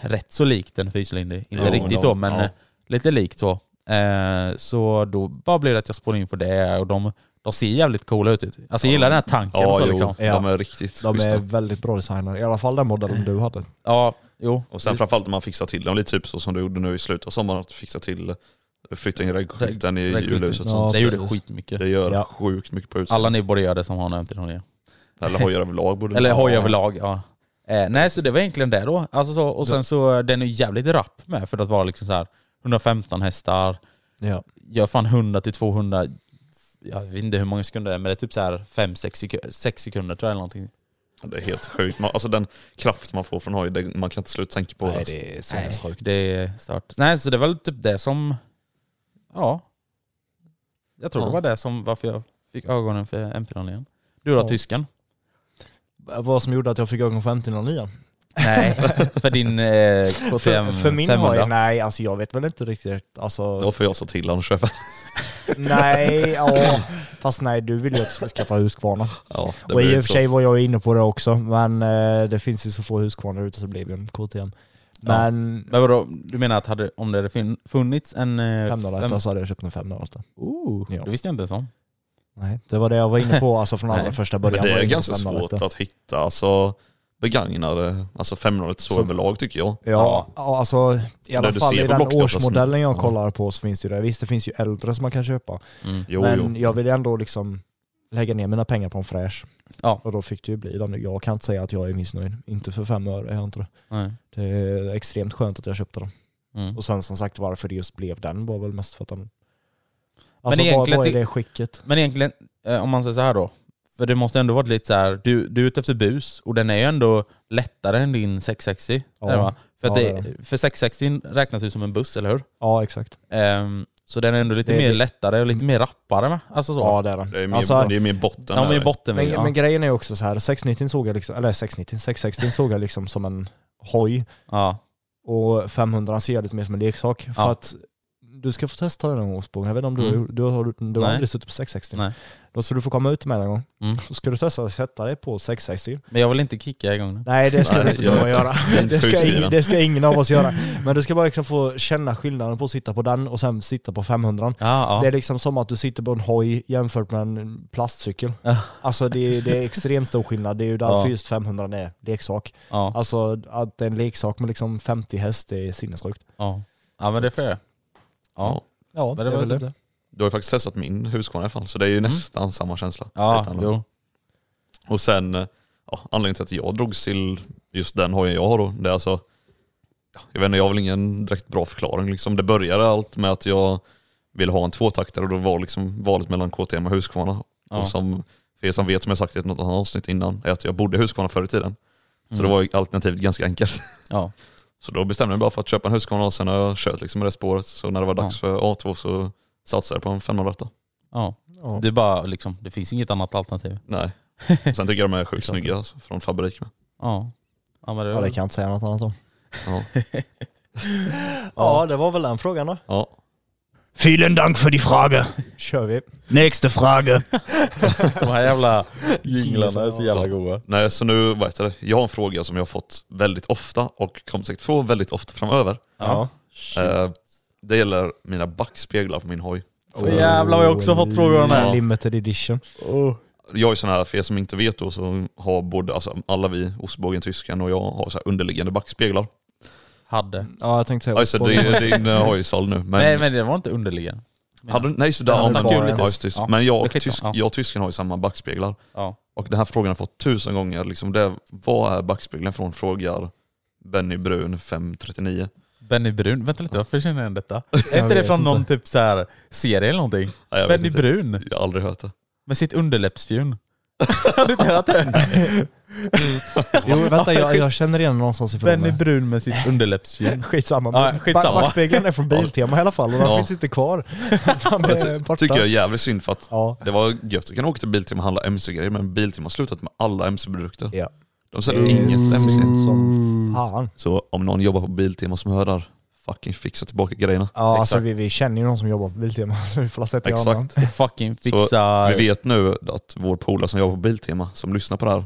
rätt så likt en fyrcylindrig. Inte Ja, riktigt då, men ja. eh, lite likt så. Eh, så då bara blev det att jag spårade in på det och de, de ser jävligt coola ut. Alltså jag gillar den här tanken Ja, så jo, liksom. de är riktigt De schyssta. är väldigt bra designade. I alla fall den modellen du hade. Ja, jo. Och sen framförallt när man fixar till dem, lite typ så som du gjorde nu i slutet av sommaren, att fixa till, flytta in reggskylten i och Ja, sånt. det gjorde skitmycket. Det gör Ja. sjukt mycket på utsidan. Alla ni borde göra det som har nämnt det. Eller hojar överlag borde Eller hoj ha. överlag, ja. Eh, nej, så det var egentligen det då. Alltså så, och sen så, den är jävligt rapp med för att vara liksom så här 115 hästar, Ja. gör fan 100 till 200, jag vet inte hur många sekunder det är, men det är typ så här 5-6 sek- sex sekunder tror jag eller någonting. Ja, Det är helt sjukt. Man, alltså den kraft man får från hoj, det, man kan inte sluta tänka på det. Nej alltså. det är Nej, sinnessjukt. det är stört. Nej, så det var typ det som, ja. Jag tror Ja. det var det som, varför jag fick ögonen för MP09. Du då, Ja. tysken? Vad som gjorde att jag fick ögon för 5009? Nej, för din eh, KTM För, för min 500. hoj? Nej, alltså jag vet väl inte riktigt. Alltså, Det var för jag sa till honom köpa. nej, ja. Fast nej, du vill ju att jag ska skaffa Husqvarna. Ja, det Och i och för sig så. var jag inne på det också, men eh, det finns ju så få Husqvarna ute så det blev ju en KTM. Men Men vadå, du menar att hade, om det hade funnits en... Eh, 508 fem- så hade jag köpt en 508. Oh, Ja. det visste jag inte ens om. Nej, det var det jag var inne på alltså från allra första Men början. det var jag är ganska 508. svårt att hitta alltså, begagnade, alltså 500 så, Så- överlag tycker jag. Ja, ja, alltså i alla fall i den Blocket årsmodellen jag ja. kollar på så finns det ju det. Visst det finns ju äldre som man kan köpa. Mm. Jo, men jo. jag vill ändå liksom lägga ner mina pengar på en fräsch. Ja. Och då fick det ju bli den. Jag kan inte säga att jag är missnöjd. Inte för fem öre är jag inte det. Nej. Det är extremt skönt att jag köpte den. Mm. Och sen som sagt varför det just blev den var väl mest för att den... Men Alltså vad, egentligen vad är ty- det skicket? Men egentligen, eh, om man säger så här då. För det måste ändå varit lite så här, du, du är ute efter bus och den är ju ändå lättare än din 660. Ja. För, att Ja, det, för 660 räknas ju som en buss, eller hur? Ja exakt. Ehm, så den är ändå lite är mer det. lättare och lite mer rappare va? Alltså så. Ja det är den. Det är mer, Alltså, det är mer botten ja, men botten men, ja. men grejen är också så här 690 såg jag liksom, eller 690, 660 såg jag liksom som en hoj. ja. Och 500 ser jag lite mer som en leksak. För Ja. att du ska få testa den här årsbogen. Jag vet inte om du, Mm. du har, du har aldrig suttit på 660. Nej. Då ska du få komma ut med en gång. Mm. Så ska du testa att sätta dig på 660. Men jag vill inte kicka igång den. Nej det ska Nej, du inte behöva göra. Det ska, Sjukskriven. ing, det ska ingen av oss göra. Men du ska bara liksom få känna skillnaden på att sitta på den och sen sitta på 500. Ja, ja. Det är liksom som att du sitter på en hoj jämfört med en plastcykel. Ja. Alltså det är, det är extremt stor skillnad. Det är ju därför Ja. just 500 är leksak. Alltså att det är en leksak med liksom 50 häst, det är sinnessjukt. ja. ja men det får jag. Ja. Ja, Men det var väl typ det. det. Du har ju faktiskt testat min Husqvarna i alla fall, så det är ju nästan samma känsla. Ja, jo. Och sen, eh, ja, anledningen till att jag drogs till just den hojen jag har då, det är alltså, ja, jag vet inte, jag har väl ingen direkt bra förklaring. Liksom, det började allt med att jag ville ha en tvåtaktare och då var liksom valet mellan KTM och Husqvarna. Ja. Och som, för er som vet, som jag sagt i ett något annat avsnitt innan, är att jag bodde i Husqvarna förr i tiden. Så Mm. då var ju alternativet ganska enkelt. Ja. Så då bestämde jag mig bara för att köpa en Husqvarna och sen har jag kört liksom det spåret. Så när det var dags för A2 så satsade jag på en 508. ja. Ja. Det är bara liksom, det finns inget annat alternativ. Nej. Och sen tycker jag de är sjukt snygga alltså, från fabrik med. Ja. Ja men det, Ja det kan jag inte säga något annat om. Ja. Ja det var väl den frågan då. Ja. Vielen Dank för die Frage. Kör vi. Nästa fråga. De här jävla jinglarna är så jävla goda. Nej, så nu, vad heter det? Jag har en fråga som jag har fått väldigt ofta och kommer säkert få väldigt ofta framöver. Ja. Eh, det gäller mina backspeglar på min hoj. För jävlar vad jag också har fått frågor om det här. Limited edition. Jag är sån här, för er som inte vet då, så har både, alltså alla vi, ostbågen, tysken och jag har så här underliggande backspeglar. Hade. Ja jag tänkte säga Ja, just det, det är din uh, hoj såld nu. Men, Nej men det var inte underliggande. hade, nej, så där, Ja, ja, men, var ja, just, det. Ja, men jag det och, skiter tysk, jag. jag och tysken har ju samma backspeglar. Ja. Och den här frågan har jag fått tusen gånger. Liksom det, vad är backspegeln från? Frågar Benny Brun 539. Benny Brun, vänta lite varför känner jag igen detta? Är inte det vet från någon inte. typ så här serie eller någonting? Nej, jag vet Benny inte. Brun Jag har aldrig hört det. med sitt underläppsfjun. Har du inte hört det? Jo vänta jag, jag känner igen någonstans ifrån Benny det. Brun med sitt underläppsfjun. Skitsamma. Ja, skitsamma. Ba- Backspegeln är från Biltema i alla fall och den Ja. finns inte kvar. Det borta. tycker jag är jävligt synd för att Ja. det var gött att kunna åka till Biltema och handla MC-grejer men Biltema har slutat med alla MC-produkter. Ja. De säljer inget MC. Som fan. Så om någon jobbar på Biltema som hör där, fucking fixa tillbaka grejerna. Ja, alltså vi, vi känner ju någon som jobbar på Biltema, så vi får sätta igång. Exakt. Fucking Så fixa... vi vet nu att vår polare som jobbar på Biltema, som lyssnar på det här,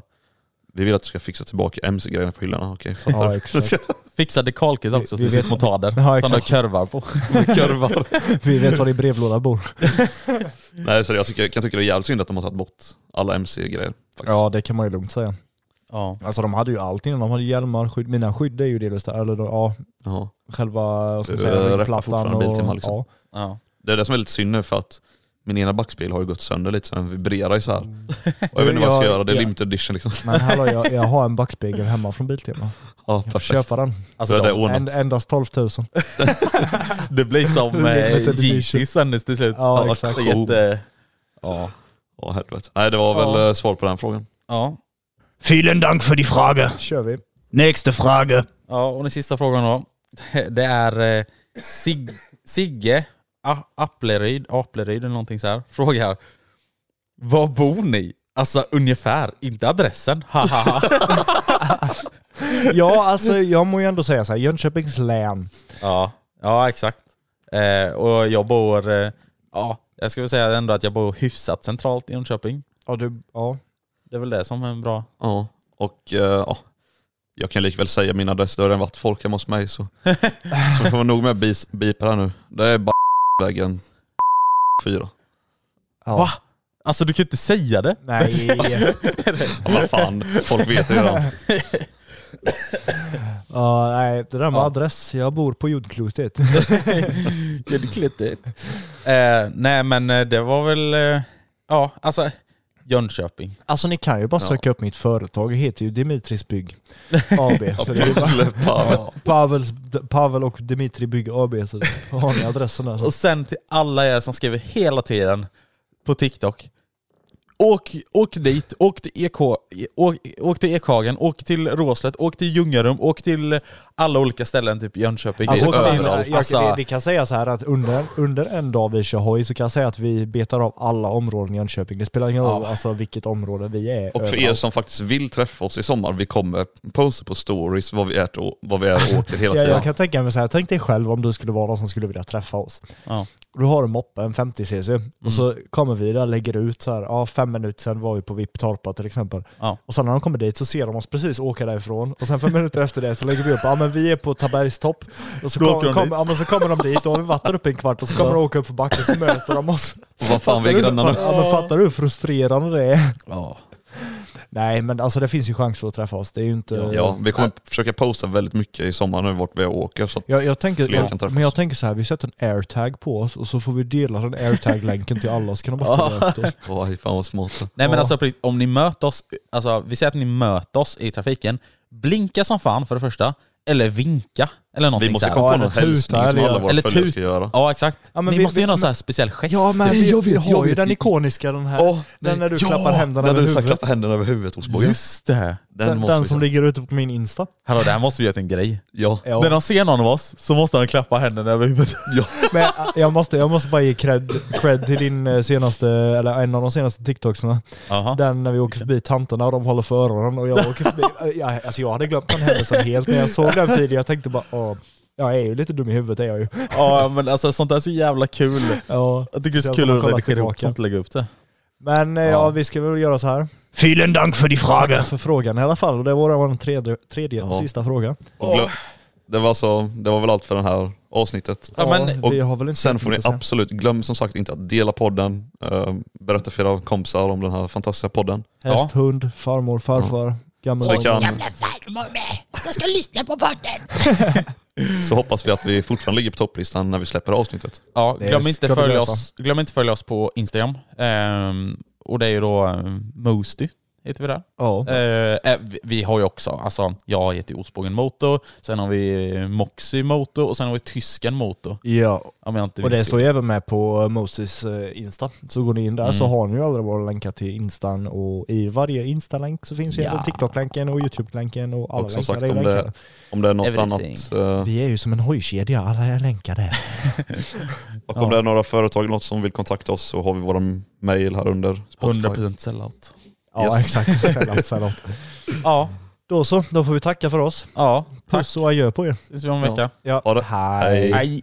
vi vill att du ska fixa tillbaka MC-grejerna på hyllorna. Okej, fattar Ja, du? exakt. Fixa dekalkit också Vi- till vi vet- sitt motader. Ja, Som har exakt. kurvar på. Kurvar. Vi vet var din brevlåda bor. Nej, så jag tycker, kan tycka det är jävligt synd att de har tagit bort alla MC-grejer. Ja det kan man ju lugnt säga. Ja. Alltså de hade ju allt innan, de hade hjälmar, skydd. Mina skydd är ju delvis där, eller ja, Ja. själva vad ska man Det säga, rappar ryggplattan och... Liksom. ja. ja. Det är det som är lite synd nu för att min ena backspegel har ju gått sönder lite så den vibrerar isär. Och jag vet inte vad jag ska göra, det är ja. limited edition liksom. Men hallå, jag, jag har en backspegel hemma från Biltema. Ja, Jag får perfekt. köpa den. Alltså, är det de, ordnat. En, endast 12 000. det blir som eh. Yeezy sen till slut. Ja, Ja, exakt. är Jätte, ja. Ja, helvete. Nej det var väl Ja. eh, svar på den frågan. Ja. Vielen Dank für die Frage. kör vi. Nächste Frage. ja, och den sista frågan då. Det är eh, Sig, Sigge A- Appleryd, Apleryd eller någonting så här. frågar Var bor ni? Alltså ungefär, inte adressen. Haha. Ja, alltså jag må ju ändå säga så här, Jönköpings län. ja, ja, exakt. Eh, och jag bor, eh, ja, jag ska väl säga ändå att jag bor hyfsat centralt i Jönköping. Ja, du, ja. Det är väl det som är en bra... Ja, och eh, ja, jag kan likväl säga min adress, det har redan varit folk hemma hos mig så, så får man nog med bis, bipa här nu. Det är bara vägen 4. ja. Va? Alltså du kan inte säga det? Nej. Ja, vad fan, folk vet ju redan. ja, nej, det där med Ja. adress. Jag bor på jordklotet. Jätteklitigt. Eh, nej men eh, det var väl, eh, ja alltså Jönköping. Alltså ni kan ju bara söka upp mitt företag. Det heter ju Dimitris Bygg AB. så det är ju bara Pavel. Pavels, Pavel och Dimitri Bygg AB. Så har ni adressen där. Och sen till alla er som skriver hela tiden på TikTok. Åk, åk dit, åk till, EK, åk, åk till Ekhagen, åk till Råslätt, åk till Ljungarum, åk till alla olika ställen, typ Jönköping. Alltså, åk till, jag, alltså, vi, vi kan säga så här att under, under en dag vi kör hoj så kan jag säga att vi betar av alla områden i Jönköping. Det spelar ingen roll Ja. alltså, vilket område vi är. Och för er överallt. som faktiskt vill träffa oss i sommar, vi kommer posta på stories vad vi är, och, vad vi är och åker hela Ja, tiden. jag kan tänka mig så här, tänk dig själv om du skulle vara någon som skulle vilja träffa oss. Ja. Du har en moppe, en 50cc, och så kommer vi där, lägger ut så här, ja fem minuter sedan var vi på VIP Torpa till exempel. Ja. Och sen när de kommer dit så ser de oss precis åka därifrån, och sen fem minuter efter det så lägger vi upp, ja men vi är på Tabergstopp. Och så, kom, kom, dit. ja, men så kommer de dit, då har vi varit där uppe en kvart, och så kommer de åka upp för backen, så möter de oss. Och vad fan, vi är Fattar du- grannar nu. Ja men fattar du hur frustrerande det är? Ja. Nej men alltså det finns ju chanser att träffa oss, det är ju inte... Ja, vi kommer försöka posta väldigt mycket i sommar nu vart vi åker. Så att, Jag, jag tänker, Fler jag, kan träffas. men jag tänker så här, vi sätter en airtag på oss och så får vi dela den airtag-länken till alla så kan de bara följa efter oss. oj, fan vad smått. Nej men alltså om ni möter oss, alltså vi säger att ni möter oss i trafiken, blinka som fan för det första, eller vinka, eller någonting Vi måste så här. komma på eller någon tuta, hälsning som eller- alla våra eller följare tut- ska göra. Ja exakt. Ja, men ni vi- måste vi- göra någon men- sån här speciell gest. Ja men vi, jag vi har ju vet. den ikoniska den här, Åh, den när du ja, klappar händerna när över du så här huvudet. klappar händerna över huvudet hos Bojan. Just det. Den, Den, måste den som ligger ute på min Insta. Hallå, det här måste vi göra till en grej. Ja. Ja. När de ser någon av oss så måste de klappa händerna över huvudet. ja. Men äh, jag måste, jag måste bara ge cred, cred till din eh, senaste, eller en av de senaste TikToksarna. Den när vi åker förbi tanterna och de håller för öronen och jag åker förbi. äh, Ja, alltså jag hade glömt den händelsen helt när jag såg den tidigare. Jag tänkte bara åh, jag är ju lite dum i huvudet är jag ju. Ja men alltså sånt där är så jävla kul. Ja. Jag tycker det är så Jag kul att redigera ihop sånt och lägga upp det. Men ja. Ja. vi ska väl göra så här. Vielen Dank für die Frage. För frågan i alla fall, och det var vår tredje, tredje och Ja. sista fråga. Och glö- det, var så, det var väl allt för det här avsnittet. Ja, men- vi har väl inte Sen får ni absolut, glöm som sagt inte att dela podden, eh, berätta för era kompisar om den här fantastiska podden. Häst, hund, farmor, farfar, gammal Så vi kan, farmor med. Jag ska lyssna på podden. så hoppas vi att vi fortfarande ligger på topplistan när vi släpper avsnittet. Ja, glöm inte, följa oss, glöm inte följa oss på Instagram. Ehm, och det är ju då eh, Moosty, heter vi där. Ja. Eh, eh, vi, har ju också, alltså jag heter Osbågen Motor, sen har vi eh, Moxie Motor och sen har vi Tysken Motor. ja, Om jag inte och det står ju även med på Moses eh, Insta. Så går ni in där Mm. så har ni ju alla våra länkar till Instan och i varje Insta-länk så finns ju Ja. TikTok-länken och YouTube-länken och alla Och som länkar sagt, om det-. Om det är något Everything. annat, eh, Vi är ju som en hojkedja, alla är länkade. och om det är några företag eller något som vill kontakta oss så har vi vår mail här under Spotify. 100% sellout. Ja Yes. exakt, Sellout, sellout. Ja, Då så, då får vi tacka för oss. ja. Tack. Puss och adjö på er. Ses vi om en Ja. vecka. Ja. Ha det. Hej. Hej.